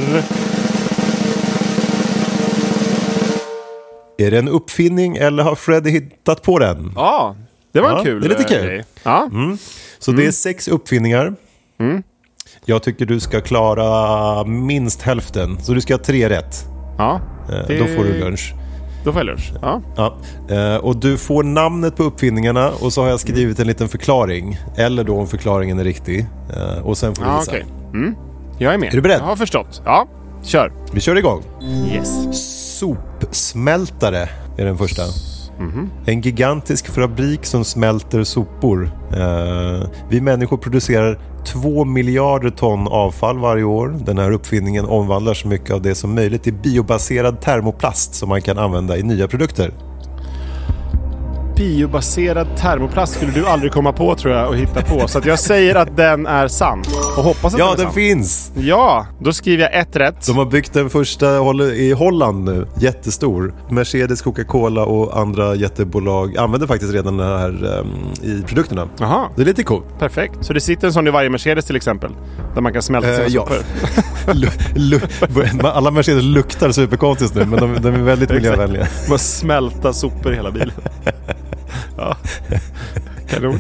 [SPEAKER 1] Är det en uppfinning eller har Freddy hittat på den?
[SPEAKER 2] Ja, det var en
[SPEAKER 1] Ja,
[SPEAKER 2] kul
[SPEAKER 1] det är lite
[SPEAKER 2] eh,
[SPEAKER 1] kul.
[SPEAKER 2] grej. Ja.
[SPEAKER 1] Så
[SPEAKER 2] Mm.
[SPEAKER 1] det är sex uppfinningar. Jag tycker du ska klara minst hälften. Så du ska ha tre rätt.
[SPEAKER 2] ja.
[SPEAKER 1] Eh,
[SPEAKER 2] Det-
[SPEAKER 1] Då får du lunch.
[SPEAKER 2] Då får jag lunch. Ja.
[SPEAKER 1] Ja. Eh, Och du får namnet på uppfinningarna och så har jag skrivit en liten förklaring. Eller då om förklaringen är riktig. Och sen får du
[SPEAKER 2] Ja,
[SPEAKER 1] gissa.
[SPEAKER 2] okej. Mm. Jag är med.
[SPEAKER 1] Är du beredd?
[SPEAKER 2] Jag har förstått. Ja, kör.
[SPEAKER 1] Vi kör igång.
[SPEAKER 2] Yes.
[SPEAKER 1] Sopsmältare är den första.
[SPEAKER 2] Mhm.
[SPEAKER 1] En gigantisk fabrik som smälter sopor. Eh, vi människor producerar 2 miljarder ton avfall varje år. Den här uppfinningen omvandlar så mycket av det som möjligt till biobaserad termoplast som man kan använda i nya produkter.
[SPEAKER 2] Biobaserad termoplast skulle du aldrig komma på tror jag och hitta på. Så jag säger att den är sann. Och hoppas att
[SPEAKER 1] Ja,
[SPEAKER 2] den är
[SPEAKER 1] den
[SPEAKER 2] sann.
[SPEAKER 1] finns!
[SPEAKER 2] Ja, då skriver jag ett rätt.
[SPEAKER 1] De har byggt den första i Holland nu, jättestor. Mercedes, Coca-Cola och andra jättebolag använder faktiskt redan den här ehm, i produkterna.
[SPEAKER 2] Jaha,
[SPEAKER 1] Det är lite coolt.
[SPEAKER 2] perfekt. Så det sitter en sån i varje Mercedes till exempel? Där man kan smälta
[SPEAKER 1] Eh,
[SPEAKER 2] sina
[SPEAKER 1] ja.
[SPEAKER 2] sopor?
[SPEAKER 1] Alla Mercedes luktar superkonstigt nu, men de, de är väldigt miljövänliga.
[SPEAKER 2] Man smälta sopor i hela bilen. Ja. Kanon.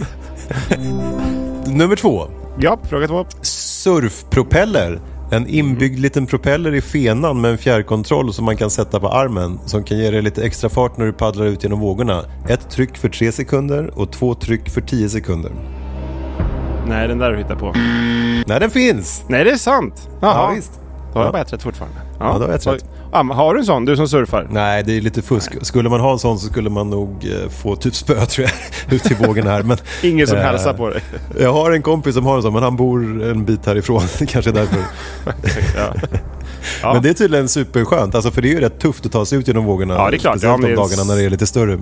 [SPEAKER 1] Nummer två.
[SPEAKER 2] Ja, fråga två.
[SPEAKER 1] Surfpropeller. En inbyggd liten propeller i fenan med en fjärrkontroll som man kan sätta på armen som kan ge dig lite extra fart när du paddlar ut genom vågorna. Ett tryck för tre sekunder och två tryck för tio sekunder.
[SPEAKER 2] Nej, den där du hittar på.
[SPEAKER 1] Nej, den finns!
[SPEAKER 2] Nej, det är sant.
[SPEAKER 1] Ja,
[SPEAKER 2] Jaha.
[SPEAKER 1] visst.
[SPEAKER 2] Då har jag
[SPEAKER 1] Ja.
[SPEAKER 2] bara ett rätt fortfarande.
[SPEAKER 1] Ja, då har jag ett rätt.
[SPEAKER 2] Har du en sån? Du som surfar?
[SPEAKER 1] Nej, det är lite fusk. Skulle man ha en sån så skulle man nog eh, få typ spö tror jag, ut i vågorna här. Men,
[SPEAKER 2] Ingen som
[SPEAKER 1] eh,
[SPEAKER 2] hälsar på dig?
[SPEAKER 1] Jag har en kompis som har en sån, men han bor en bit härifrån. Kanske är därför.
[SPEAKER 2] Ja. Ja.
[SPEAKER 1] Men det är tydligen superskönt, alltså, för det är ju rätt tufft att ta sig ut genom vågorna.
[SPEAKER 2] Ja, det är klart.
[SPEAKER 1] Speciellt
[SPEAKER 2] Ja,
[SPEAKER 1] de dagarna när det är lite större.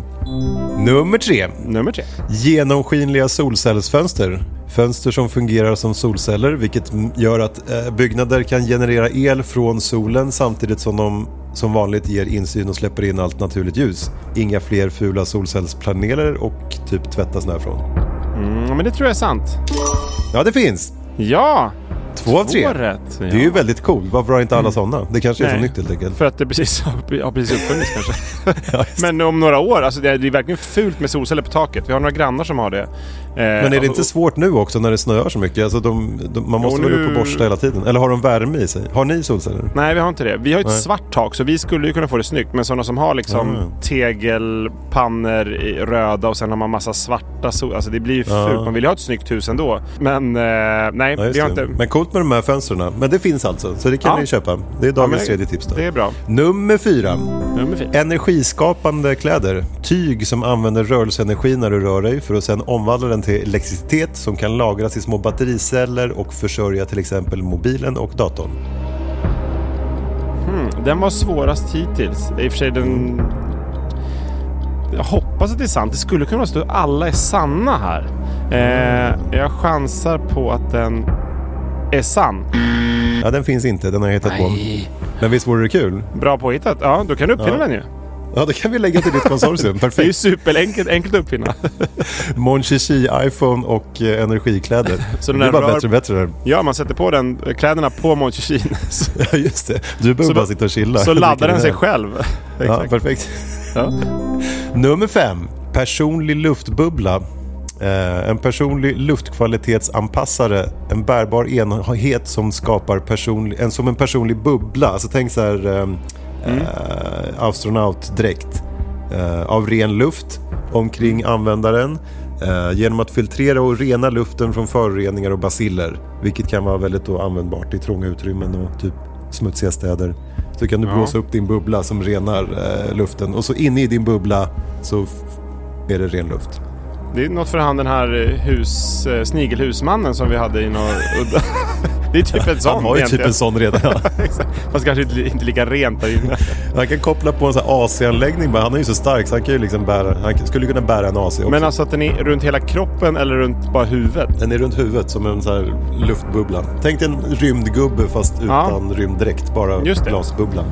[SPEAKER 1] Nummer tre.
[SPEAKER 2] Nummer tre.
[SPEAKER 1] Genomskinliga solcellsfönster. Fönster som fungerar som solceller, vilket gör att eh, byggnader kan generera el från solen samtidigt som de som vanligt ger insyn och släpper in allt naturligt ljus. Inga fler fula solcellspaneler och typ tvätta snö från.
[SPEAKER 2] Mm, men det tror jag är sant.
[SPEAKER 1] Ja, det finns!
[SPEAKER 2] Ja!
[SPEAKER 1] Två av tre.
[SPEAKER 2] Två rätt. Ja.
[SPEAKER 1] Det är ju väldigt coolt. Varför har inte alla sådana? Det kanske är så
[SPEAKER 2] Nej.
[SPEAKER 1] nytt helt enkelt.
[SPEAKER 2] För att det precis har, precis uppfunnits kanske.
[SPEAKER 1] Ja,
[SPEAKER 2] Men om några år, alltså det är, det är verkligen fult med solceller på taket. Vi har några grannar som har det. Eh,
[SPEAKER 1] Men är det inte svårt nu också när det snöar så mycket? Alltså de, de, man måste
[SPEAKER 2] Jo,
[SPEAKER 1] väl upp och borsta hela tiden? Eller har de värme i sig? Har ni solceller?
[SPEAKER 2] Nej, vi har inte det. Vi har ett
[SPEAKER 1] Nej.
[SPEAKER 2] svart tak så vi skulle ju kunna få det snyggt. Men sådana som har liksom
[SPEAKER 1] Mm.
[SPEAKER 2] tegelpannor röda och sen har man massa svarta sol... Alltså det blir ju
[SPEAKER 1] Ja.
[SPEAKER 2] fult. Man vill ju ha ett snyggt hus ändå. Men eh, nej,
[SPEAKER 1] Ja,
[SPEAKER 2] vi har
[SPEAKER 1] det.
[SPEAKER 2] inte...
[SPEAKER 1] Men coolt med de här fönstren. Men det finns alltså, så det kan
[SPEAKER 2] Ja.
[SPEAKER 1] ni köpa. Det är
[SPEAKER 2] Ja,
[SPEAKER 1] dagens
[SPEAKER 2] men
[SPEAKER 1] tredje tips då.
[SPEAKER 2] Det är bra.
[SPEAKER 1] Nummer fyra.
[SPEAKER 2] Nummer fyra.
[SPEAKER 1] Energiskapande kläder. Tyg som använder rörelseenergi när du rör dig för att sedan omvandla den till elektricitet som kan lagras i små battericeller och försörja till exempel mobilen och datorn.
[SPEAKER 2] Mm, den var svårast hittills. I och för sig den... Jag hoppas att det är sant. Det skulle kunna stå att alla är sanna här. Eh, jag chansar på att den är sann.
[SPEAKER 1] Ja, den finns inte. Den har jag hittat på. Men visst vore det kul?
[SPEAKER 2] Bra påhittat. Ja, då kan du uppfinna
[SPEAKER 1] Ja.
[SPEAKER 2] den ju.
[SPEAKER 1] Ja, det kan vi lägga till ditt konsortium.
[SPEAKER 2] Det är ju
[SPEAKER 1] Perfekt.
[SPEAKER 2] superenkelt enkelt att uppfinna.
[SPEAKER 1] Mon iPhone och eh, energikläder.
[SPEAKER 2] Så den
[SPEAKER 1] det är
[SPEAKER 2] där
[SPEAKER 1] bara
[SPEAKER 2] rör-
[SPEAKER 1] bättre och bättre.
[SPEAKER 2] Ja, man sätter på den, kläderna på Mon
[SPEAKER 1] Ja, just det. Du behöver bara sitta och chilla.
[SPEAKER 2] så laddar den sig
[SPEAKER 1] Ja,
[SPEAKER 2] själv. Exakt.
[SPEAKER 1] perfekt.
[SPEAKER 2] Ja.
[SPEAKER 1] Nummer fem. Personlig luftbubbla. Eh, en personlig luftkvalitetsanpassare. En bärbar enhet som skapar personlig, en, som en personlig bubbla. Alltså tänk så här eh,
[SPEAKER 2] Mm.
[SPEAKER 1] eh, astronautdräkt. Eh, av ren luft omkring användaren. Eh, genom att filtrera och rena luften från föroreningar och basiller. Vilket kan vara väldigt användbart i trånga utrymmen och typ smutsiga städer. Så kan du
[SPEAKER 2] Ja.
[SPEAKER 1] blåsa upp din bubbla som renar eh, luften. Och så inne i din bubbla så är det ren luft.
[SPEAKER 2] Det är något för han den här eh, hus, eh, snigelhusmannen som vi hade i några udda... Det är typ en sån
[SPEAKER 1] Han har ju typ
[SPEAKER 2] egentligen.
[SPEAKER 1] en sån redan. Ja.
[SPEAKER 2] Fast kanske inte, inte lika rent där inne.
[SPEAKER 1] Han kan koppla på en sån här AC-anläggning. bara. Han är ju så stark så han kan ju liksom bära, han skulle kunna bära en AC också.
[SPEAKER 2] Men alltså att den är runt hela kroppen eller runt bara huvudet?
[SPEAKER 1] Den är runt huvudet som en sån här luftbubbla. Tänk dig en rymdgubbe fast
[SPEAKER 2] Ja.
[SPEAKER 1] utan rymddräkt. Bara glasbubblan.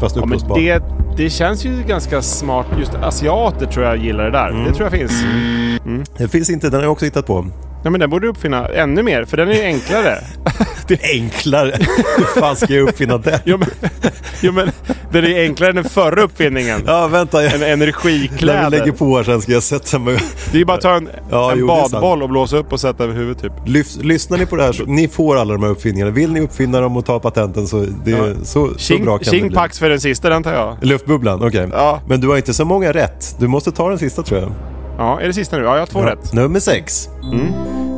[SPEAKER 1] Fast
[SPEAKER 2] Ja, men
[SPEAKER 1] uppblåsbar.
[SPEAKER 2] det, det känns ju ganska smart. Just asiater tror jag gillar det där.
[SPEAKER 1] Mm.
[SPEAKER 2] Det tror jag finns.
[SPEAKER 1] Det finns inte, den har jag också hittat på.
[SPEAKER 2] Ja, men den borde du uppfinna ännu mer, för den är ju enklare.
[SPEAKER 1] Enklare! Hur fan ska jag uppfinna den?
[SPEAKER 2] jo, men, jo, men den är enklare än den förra uppfinningen.
[SPEAKER 1] Ja, vänta. Jag,
[SPEAKER 2] En
[SPEAKER 1] när vi
[SPEAKER 2] energikläder.
[SPEAKER 1] lägger på här sen ska jag sätta mig...
[SPEAKER 2] Det är bara att ta en,
[SPEAKER 1] Ja,
[SPEAKER 2] en
[SPEAKER 1] jo, det
[SPEAKER 2] badboll och blåsa upp och sätta över huvudet typ.
[SPEAKER 1] Lys, lyssnar ni på det här så ni får alla de här uppfinningarna. Vill ni uppfinna dem och ta patenten så, det,
[SPEAKER 2] Ja.
[SPEAKER 1] så, så bra kan det
[SPEAKER 2] tjing
[SPEAKER 1] bli.
[SPEAKER 2] pax för den sista, den tar jag.
[SPEAKER 1] Luftbubblan, okej.
[SPEAKER 2] Ja.
[SPEAKER 1] Men du har inte så många rätt. Du måste ta den sista tror jag.
[SPEAKER 2] Ja, är det sista nu? Ja, jag har två rätt.
[SPEAKER 1] Nummer sex.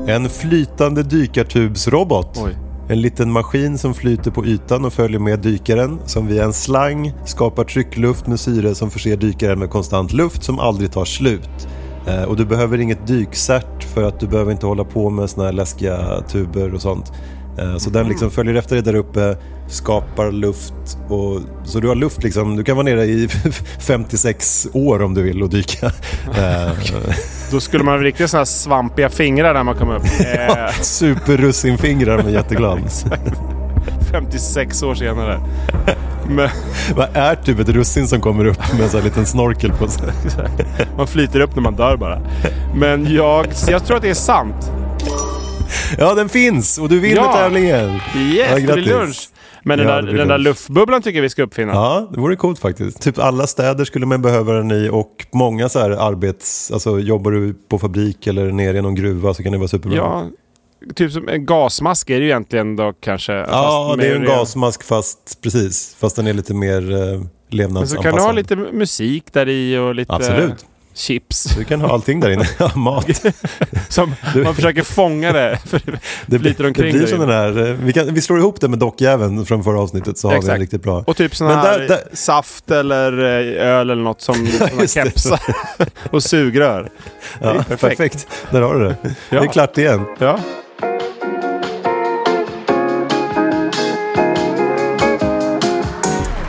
[SPEAKER 1] En flytande dykartubsrobot.
[SPEAKER 2] Oj.
[SPEAKER 1] En liten maskin som flyter på ytan och följer med dykaren som via en slang skapar tryckluft med syre som förser dykaren med konstant luft som aldrig tar slut. Eh, och du behöver inget dykcert för att du behöver inte hålla på med såna här läskiga tuber och sånt. Eh, så den liksom följer efter dig där uppe, skapar luft och så du har luft liksom. Du kan vara nere i 56 år om du vill och dyka. Eh,
[SPEAKER 2] Då skulle man ha riktigt här svampiga fingrar när man kommer upp. Eh,
[SPEAKER 1] Superrussinfingrar men jätteglad.
[SPEAKER 2] 56 år senare. Men
[SPEAKER 1] Vad är typ ett russin som kommer upp med en sån här liten snorkel på sig?
[SPEAKER 2] man flyter upp när man dör bara. Men jag, jag tror att det är sant.
[SPEAKER 1] Ja, den finns och du vinner
[SPEAKER 2] Ja.
[SPEAKER 1] tävlingen!
[SPEAKER 2] Yes,
[SPEAKER 1] Ja,
[SPEAKER 2] det blir lunch. Men den,
[SPEAKER 1] Ja,
[SPEAKER 2] där, den där luftbubblan tycker jag vi ska uppfinna.
[SPEAKER 1] Ja, det vore coolt faktiskt. Typ alla städer skulle man behöva den i och många så här arbets... Alltså jobbar du på fabrik eller nere i någon gruva så kan det vara superbra.
[SPEAKER 2] Ja, typ som en gasmask är det ju egentligen då kanske.
[SPEAKER 1] Ja, det är ju en gasmask fast precis. Fast den är lite mer eh,
[SPEAKER 2] Men så
[SPEAKER 1] levnadsanpassad.
[SPEAKER 2] kan du ha lite musik där i och lite
[SPEAKER 1] Absolut.
[SPEAKER 2] Chips.
[SPEAKER 1] Du kan ha allting där inne. Ja, mat.
[SPEAKER 2] Som man försöker fånga det. För
[SPEAKER 1] Det,
[SPEAKER 2] flyter
[SPEAKER 1] det blir
[SPEAKER 2] där
[SPEAKER 1] som den här... eh, Vi, kan, vi slår ihop det med dockjäveln från förra avsnittet så har vi en riktigt bra.
[SPEAKER 2] Och typ sån här
[SPEAKER 1] där- där-
[SPEAKER 2] saft eller eh, öl eller något som
[SPEAKER 1] det.
[SPEAKER 2] kepsar. och sugrör. Det
[SPEAKER 1] Ja,
[SPEAKER 2] perfekt.
[SPEAKER 1] perfekt. Där har du det. Det
[SPEAKER 2] Ja.
[SPEAKER 1] är klart igen.
[SPEAKER 2] Ja.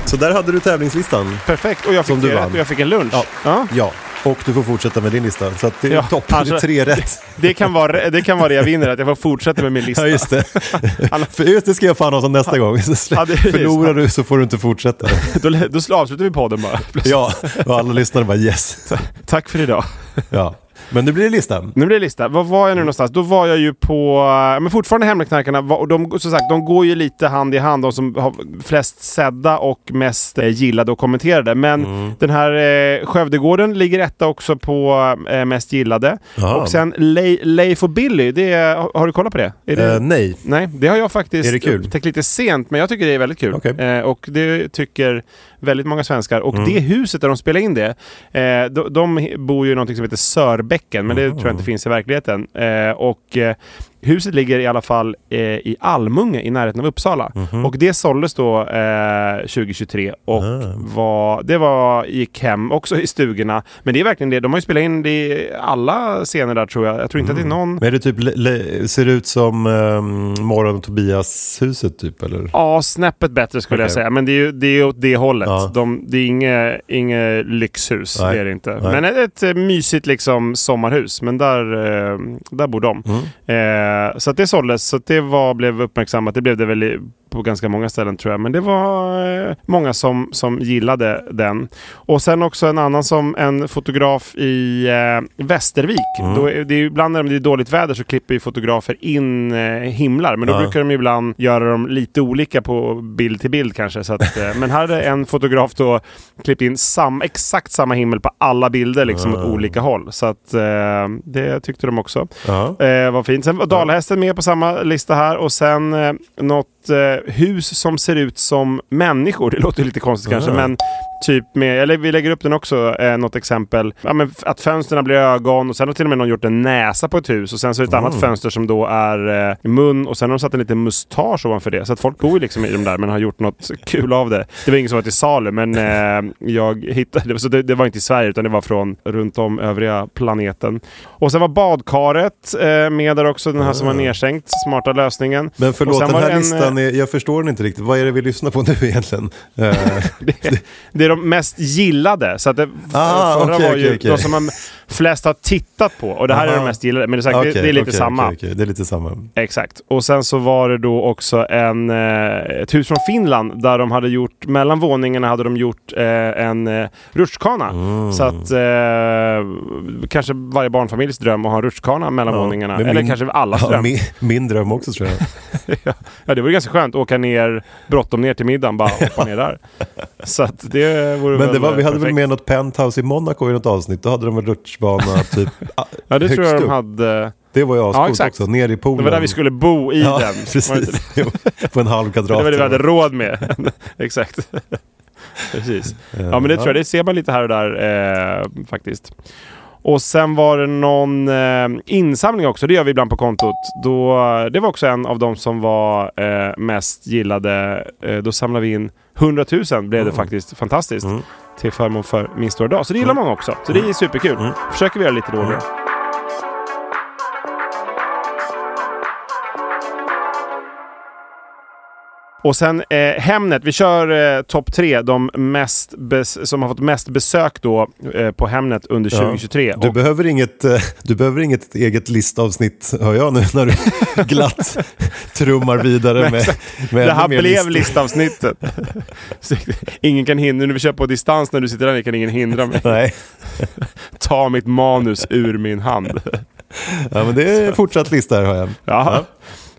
[SPEAKER 1] Så där hade du tävlingslistan.
[SPEAKER 2] Perfekt. Och jag fick
[SPEAKER 1] Som du
[SPEAKER 2] det
[SPEAKER 1] vann.
[SPEAKER 2] jag fick en lunch.
[SPEAKER 1] Ja.
[SPEAKER 2] Ja.
[SPEAKER 1] Ja, och du får fortsätta med din lista. Så det är
[SPEAKER 2] Ja,
[SPEAKER 1] toppen. Det är
[SPEAKER 2] alltså-
[SPEAKER 1] tre rätt.
[SPEAKER 2] Det, kan vara, det kan vara det jag vinner, att jag får fortsätta med min lista.
[SPEAKER 1] Ja, just det. För just det ska jag fan ha som nästa gång.
[SPEAKER 2] Ja,
[SPEAKER 1] Förlorar du så får du inte fortsätta.
[SPEAKER 2] Då, då avslutar vi podden bara.
[SPEAKER 1] Ja, och alla lyssnare bara yes.
[SPEAKER 2] Tack för idag.
[SPEAKER 1] Ja. Men nu blir det listan.
[SPEAKER 2] Nu blir det lista. Var var jag nu någonstans? Då var jag ju på... eh, Men fortfarande Hemligknarkarna. Och de, som sagt, de går ju lite hand i hand. De som har flest sedda och mest eh, gillade och kommenterade. Men
[SPEAKER 1] Mm.
[SPEAKER 2] den här eh, Skövdegården ligger etta också på eh, mest gillade.
[SPEAKER 1] Jaha.
[SPEAKER 2] Och sen Le- Leif och Billy. Det är, har, har du kollat på det? Är det
[SPEAKER 1] Eh, nej.
[SPEAKER 2] Nej, det har jag faktiskt
[SPEAKER 1] Är det kul?
[SPEAKER 2] upptäckt lite sent, men jag tycker det är väldigt kul.
[SPEAKER 1] Okej.
[SPEAKER 2] Eh, och det tycker väldigt många svenskar. Och
[SPEAKER 1] Mm.
[SPEAKER 2] det huset där de spelar in det, eh, de, de bor ju i någonting som heter Sörbäcken, men det tror jag inte finns i verkligheten. Eh, och eh, huset ligger i alla fall eh, i Almunge i närheten av Uppsala.
[SPEAKER 1] Mhm.
[SPEAKER 2] Och det såldes då eh, 2023 och
[SPEAKER 1] Ah.
[SPEAKER 2] var, det var, gick hem också i stugorna. Men det är verkligen det. De har ju spelat in det i alla scener där tror jag. Jag tror inte att det är någon...
[SPEAKER 1] Men är det typ, ser det ut som um, Morgon och Tobias-huset typ eller?
[SPEAKER 2] Ja, snäppet bättre skulle jag
[SPEAKER 1] Okej.
[SPEAKER 2] säga. Men det är ju det är åt det hållet.
[SPEAKER 1] Ja.
[SPEAKER 2] De, det är inget, inget lyxhus,
[SPEAKER 1] Nej.
[SPEAKER 2] det är det inte.
[SPEAKER 1] Nej.
[SPEAKER 2] Men ett, ett eh, mysigt liksom sommarhus. Men där, eh, där bor de.
[SPEAKER 1] Mm.
[SPEAKER 2] Eh, så att det såldes, så att det var, blev uppmärksammat. Det blev det väl på ganska många ställen tror jag. Men det var eh, många som, som gillade den. Och sen också en annan som en fotograf i eh, Västervik.
[SPEAKER 1] Mm.
[SPEAKER 2] Då är, det är ibland när det är dåligt väder så klipper ju fotografer in eh, himlar. Men då
[SPEAKER 1] Ja.
[SPEAKER 2] brukar de ibland göra dem lite olika på bild till bild kanske. Så att, eh, men här hade en fotograf då klippt in sam, exakt samma himmel på alla bilder liksom åt
[SPEAKER 1] Ah.
[SPEAKER 2] olika håll. Så att eh, det tyckte de också.
[SPEAKER 1] Ja.
[SPEAKER 2] Eh, vad fint. Sen var Dalahästen med på samma lista här och sen eh, något eh, hus som ser ut som människor. Det låter lite konstigt kanske
[SPEAKER 1] Ah.
[SPEAKER 2] men typ med, eller vi lägger upp den också, eh, något exempel. Ja, men att fönstren blir ögon och sen har till och med någon gjort en näsa på ett hus och sen så är det ett annat fönster som då är eh, mun och sen har de satt en liten mustasch ovanför det. Så att folk bor ju liksom i de där men har gjort något kul av det. Det var ingen som var till salu men eh, jag hittade, så det, det var inte i Sverige utan det var från runt om övriga planeten. Och sen var badkaret eh, med där också, den här som var nedsänkt. Smarta lösningen.
[SPEAKER 1] Men förlåt, den här
[SPEAKER 2] en,
[SPEAKER 1] listan,
[SPEAKER 2] eh,
[SPEAKER 1] är, jag förstår den inte riktigt. Vad är det vi lyssnar på nu egentligen? Eh,
[SPEAKER 2] det, det är de mest gillade. Så att det,
[SPEAKER 1] Ah,
[SPEAKER 2] förra
[SPEAKER 1] okej,
[SPEAKER 2] var ju
[SPEAKER 1] okej, okej.
[SPEAKER 2] de som man flest har tittat på. Och det här är
[SPEAKER 1] Aha.
[SPEAKER 2] de mest gillade. Men det är, sagt, det,
[SPEAKER 1] okej,
[SPEAKER 2] det är lite
[SPEAKER 1] okej,
[SPEAKER 2] samma.
[SPEAKER 1] okej. Det är lite samma.
[SPEAKER 2] Exakt. Och sen så var det då också en, eh, ett hus från Finland där de hade gjort, mellan våningarna hade de gjort eh, en eh, rutschkana.
[SPEAKER 1] Mm.
[SPEAKER 2] Så att eh, kanske varje barnfamiljs dröm att ha en rutschkana mellan
[SPEAKER 1] Ja,
[SPEAKER 2] våningarna. Eller
[SPEAKER 1] min-
[SPEAKER 2] kanske allas
[SPEAKER 1] Ja,
[SPEAKER 2] dröm.
[SPEAKER 1] min, min dröm också tror jag.
[SPEAKER 2] Ja, det vore ganska skönt. Åka ner, bråttom ner till middagen, bara hoppa ner där. Så att det vore
[SPEAKER 1] Men det var, vi hade väl med något penthouse i Monaco i något avsnitt. Då hade de en rutschbana typ
[SPEAKER 2] Ja, det tror jag de
[SPEAKER 1] upp.
[SPEAKER 2] hade.
[SPEAKER 1] Det var ju
[SPEAKER 2] Ja,
[SPEAKER 1] ascoolt
[SPEAKER 2] exakt.
[SPEAKER 1] också. Ner i poolen.
[SPEAKER 2] Det var där vi skulle bo i
[SPEAKER 1] ja,
[SPEAKER 2] den. Det
[SPEAKER 1] Precis. På en halv
[SPEAKER 2] Det
[SPEAKER 1] kvadrat.
[SPEAKER 2] var det vi hade råd med. Exakt. Precis. Ja, men det tror jag. Det ser man lite här och där eh, faktiskt. Och sen var det någon eh, insamling också. Det gör vi ibland på kontot. Då, det var också en av de som var eh, mest gillade. Eh, då samlade vi in 100 000 blev det faktiskt. Fantastiskt.
[SPEAKER 1] Mm.
[SPEAKER 2] Till förmån för Min stora dag. Så det gillar många också. Så det är superkul.
[SPEAKER 1] Mm.
[SPEAKER 2] Försöker vi göra lite då och då. Och sen eh, Hemnet, vi kör eh, topp tre, de mest som har fått mest besök då eh, på Hemnet under
[SPEAKER 1] Ja.
[SPEAKER 2] 2023.
[SPEAKER 1] Du
[SPEAKER 2] Och,
[SPEAKER 1] behöver, inget, eh, du behöver inget eget listavsnitt, hör jag nu, när du glatt trummar vidare med, med
[SPEAKER 2] det här blev
[SPEAKER 1] listor.
[SPEAKER 2] listavsnittet. Ingen kan hindra, när vi kör på distans när du sitter där kan ingen hindra mig.
[SPEAKER 1] Nej,
[SPEAKER 2] Ta mitt manus ur min hand.
[SPEAKER 1] ja, men det är fortsatt lista här hör jag.
[SPEAKER 2] Ja.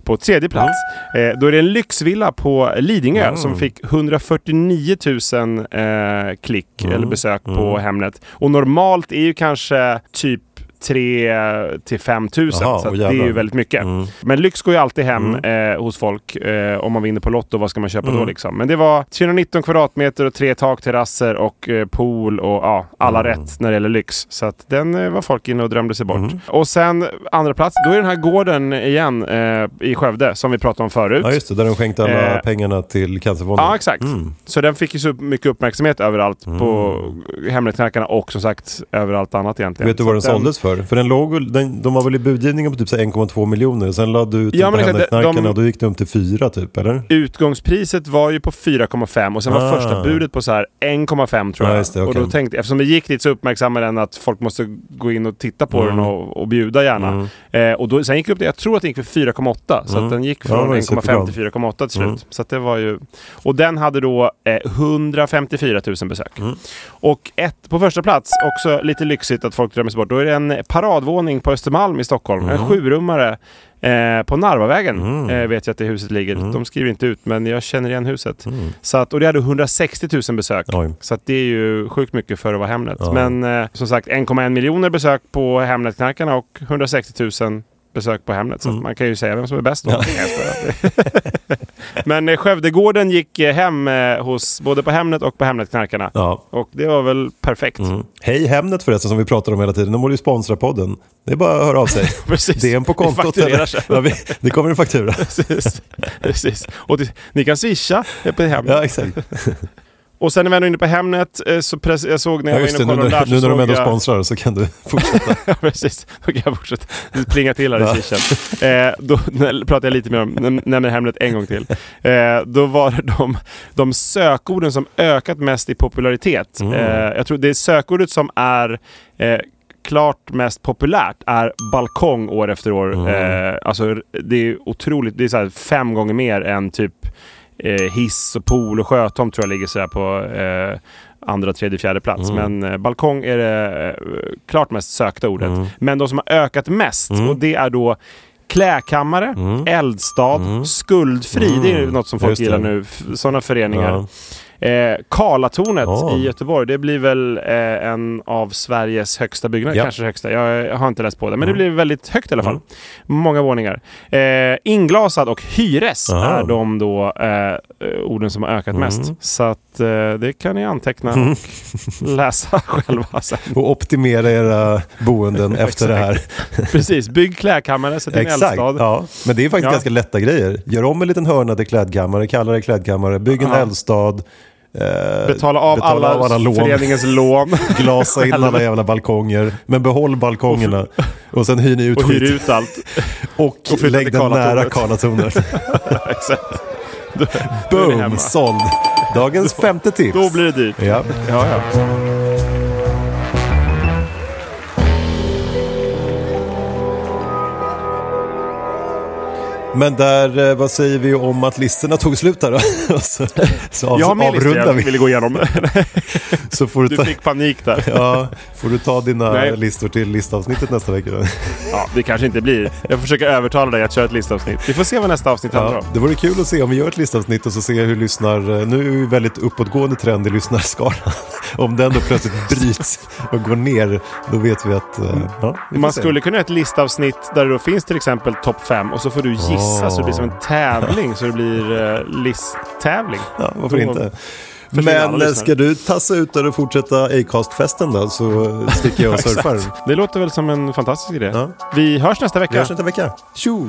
[SPEAKER 2] På tredje plats, eh, då är det en lyxvilla på Lidingö
[SPEAKER 1] Mm.
[SPEAKER 2] som fick 149 000 eh, klick
[SPEAKER 1] Mm.
[SPEAKER 2] eller besök på Hemnet. Och normalt är ju kanske typ 3 till 5 000.
[SPEAKER 1] Jaha,
[SPEAKER 2] så det är ju väldigt mycket.
[SPEAKER 1] Mm.
[SPEAKER 2] Men lyx går ju alltid hem eh, hos folk. Eh, om man vinner på Lotto, vad ska man köpa då
[SPEAKER 1] Mm.
[SPEAKER 2] liksom? Men det var 319 kvadratmeter och tre takterrasser och eh, pool och ja, alla
[SPEAKER 1] Mm.
[SPEAKER 2] rätt när det gäller lyx. Så att den eh, var folk inne och drömde sig bort.
[SPEAKER 1] Mm.
[SPEAKER 2] Och sen andra plats, då är den här gården igen eh, i Skövde som vi pratade om förut.
[SPEAKER 1] Ja just det, där de skänkte alla
[SPEAKER 2] Eh,
[SPEAKER 1] pengarna till Cancerfonden.
[SPEAKER 2] Ja, exakt.
[SPEAKER 1] Mm.
[SPEAKER 2] Så den fick ju så mycket uppmärksamhet överallt på Hemnetknarkarna och som sagt överallt annat egentligen.
[SPEAKER 1] Vet du vad den- såldes för? För den låg, den, de var väl i budgivningen på typ så här 1,2 miljoner. Sen lade du ut
[SPEAKER 2] Ja,
[SPEAKER 1] den på
[SPEAKER 2] de-
[SPEAKER 1] och då gick det upp till 4 typ, eller?
[SPEAKER 2] Utgångspriset var ju på 4,5 och sen var
[SPEAKER 1] Ah.
[SPEAKER 2] första budet på så här 1,5 tror
[SPEAKER 1] Ja,
[SPEAKER 2] jag.
[SPEAKER 1] det,
[SPEAKER 2] Och
[SPEAKER 1] okej.
[SPEAKER 2] då tänkte, eftersom det gick dit så uppmärksammade den att folk måste gå in och titta på
[SPEAKER 1] Mm.
[SPEAKER 2] den och, och bjuda gärna. Eh, och då, sen gick det upp jag tror att den gick för 4,8 så
[SPEAKER 1] Mm.
[SPEAKER 2] den gick
[SPEAKER 1] Ja, det
[SPEAKER 2] från
[SPEAKER 1] var ju
[SPEAKER 2] 1,5
[SPEAKER 1] superbra.
[SPEAKER 2] till 4,8 till slut.
[SPEAKER 1] Mm.
[SPEAKER 2] Så det var ju... Och den hade då eh, 154 000 besök.
[SPEAKER 1] Mm.
[SPEAKER 2] Och ett, på första plats, också lite lyxigt att folk drömmer sig bort, då är det en paradvåning på Östermalm i Stockholm. En sjurummare eh, på Narvavägen
[SPEAKER 1] Mm.
[SPEAKER 2] eh, vet jag att det huset ligger.
[SPEAKER 1] Mm.
[SPEAKER 2] De skriver inte ut, men jag känner igen huset.
[SPEAKER 1] Mm.
[SPEAKER 2] Så att, och det hade 160 000 besök.
[SPEAKER 1] Oj.
[SPEAKER 2] Så det är ju sjukt mycket för att vara Hemnet. Men eh, som sagt, 1,1 miljoner besök på Hemnetknarkarna och 160 000 besök på Hemnet. Så
[SPEAKER 1] Mm.
[SPEAKER 2] man kan ju säga vem som är bäst då. Skojar. Men eh, Skövdegården gick eh, hem eh, hos både på Hemnet och på Hemnetknarkarna.
[SPEAKER 1] Ja.
[SPEAKER 2] Och det var väl perfekt.
[SPEAKER 1] Mm. Hej Hemnet förresten som vi pratar om hela tiden. De borde ju sponsra podden. Det är bara att höra av sig.
[SPEAKER 2] Precis.
[SPEAKER 1] DM på kontot. eller? Ja, vi, det kommer en faktura.
[SPEAKER 2] Precis. Precis. Och det, ni kan swisha på Hemnet.
[SPEAKER 1] Ja, exakt.
[SPEAKER 2] Och sen när vi ändå är inne på Hemnet eh, så press, jag såg när jag
[SPEAKER 1] Ja,
[SPEAKER 2] var inne
[SPEAKER 1] det.
[SPEAKER 2] och
[SPEAKER 1] Nu,
[SPEAKER 2] kollade där
[SPEAKER 1] nu när de ändå
[SPEAKER 2] jag...
[SPEAKER 1] sponsrar så kan du fortsätta.
[SPEAKER 2] Ja, precis. Då kan jag fortsätta plinga till här i
[SPEAKER 1] Ja.
[SPEAKER 2] swishen. Eh, då pratar jag lite mer om, näm- nämner Hemnet en gång till. Eh, då var det de, de sökorden som ökat mest i popularitet.
[SPEAKER 1] Mm.
[SPEAKER 2] Eh, jag tror det är sökordet som är eh, klart mest populärt är balkong år efter år.
[SPEAKER 1] Mm.
[SPEAKER 2] Eh, alltså det är otroligt. Det är så fem gånger mer än typ eh, hiss och pool och sjötomt tror jag ligger sådär på eh, andra, tredje, fjärde plats.
[SPEAKER 1] Mm.
[SPEAKER 2] Men eh, balkong är det eh, klart mest sökta ordet. Men de som har ökat mest
[SPEAKER 1] Mm.
[SPEAKER 2] och det är då Kläkammare, eldstad, skuldfri. Det är något som folk
[SPEAKER 1] Mm.
[SPEAKER 2] Gillar nu. Sådana föreningar.
[SPEAKER 1] Ja.
[SPEAKER 2] Eh, Karlatornet
[SPEAKER 1] Ja.
[SPEAKER 2] i Göteborg, det blir väl eh, en av Sveriges högsta byggnader.
[SPEAKER 1] Ja.
[SPEAKER 2] Kanske högsta. Jag, jag har inte läst på det. Men
[SPEAKER 1] Mm.
[SPEAKER 2] det blir väldigt högt i alla fall. Många våningar. Eh, inglasad och hyres
[SPEAKER 1] Aha.
[SPEAKER 2] är de då eh, orden som har ökat mest.
[SPEAKER 1] Mm.
[SPEAKER 2] Så att eh, det kan ni anteckna och läsa själva sen.
[SPEAKER 1] Och optimera era boenden efter det här.
[SPEAKER 2] Precis, bygg klädkammare, sätt in eldstad.
[SPEAKER 1] Ja. Men det är faktiskt
[SPEAKER 2] Ja.
[SPEAKER 1] ganska lätta grejer. Gör om en liten hörna till klädkammare, kalla det klädkammare, bygg en
[SPEAKER 2] Ja.
[SPEAKER 1] eldstad. Eh,
[SPEAKER 2] Betala av
[SPEAKER 1] betala
[SPEAKER 2] alla,
[SPEAKER 1] av alla lån.
[SPEAKER 2] föreningens lån.
[SPEAKER 1] Glasa in alla jävla balkonger. Men behåll balkongerna. Och sen hyr ni ut
[SPEAKER 2] och hyr ut allt.
[SPEAKER 1] Och,
[SPEAKER 2] och
[SPEAKER 1] lägg den nära
[SPEAKER 2] Karlatornet. Exakt.
[SPEAKER 1] Boom, såld. Dagens femte tips.
[SPEAKER 2] Då blir det dyrt.
[SPEAKER 1] Ja.
[SPEAKER 2] Ja, ja.
[SPEAKER 1] Men där, eh, vad säger vi om att listorna tog slut där då? Så, så av,
[SPEAKER 2] Jag har mer listor jag
[SPEAKER 1] vi.
[SPEAKER 2] ville gå igenom.
[SPEAKER 1] Så får du,
[SPEAKER 2] Du
[SPEAKER 1] ta,
[SPEAKER 2] fick panik där.
[SPEAKER 1] ja, får du ta dina
[SPEAKER 2] Nej.
[SPEAKER 1] listor till listavsnittet nästa vecka då?
[SPEAKER 2] Ja, det kanske inte blir. Jag försöker övertala dig att köra ett listavsnitt. Vi får se vad nästa avsnitt handlar
[SPEAKER 1] Ja,
[SPEAKER 2] om.
[SPEAKER 1] det vore kul att se om vi gör ett listavsnitt och så se hur lyssnar... Nu är det väldigt uppåtgående trend i lyssnarskalan. Om den då plötsligt bryts och går ner, då vet vi att... eh, Ja, vi
[SPEAKER 2] Man
[SPEAKER 1] se.
[SPEAKER 2] skulle kunna göra ett listavsnitt där det då finns till exempel topp 5 och så får du gissa så det blir som en tävling så det blir uh, listtävling.
[SPEAKER 1] Ja, varför inte? Men eh, ska du tassa ut och fortsätta Acast-festen då så sticker jag och surfar.
[SPEAKER 2] Det låter väl som en fantastisk idé.
[SPEAKER 1] Ja.
[SPEAKER 2] Vi hörs nästa
[SPEAKER 1] Vi
[SPEAKER 2] vecka.
[SPEAKER 1] hörs nästa vecka. Tjo!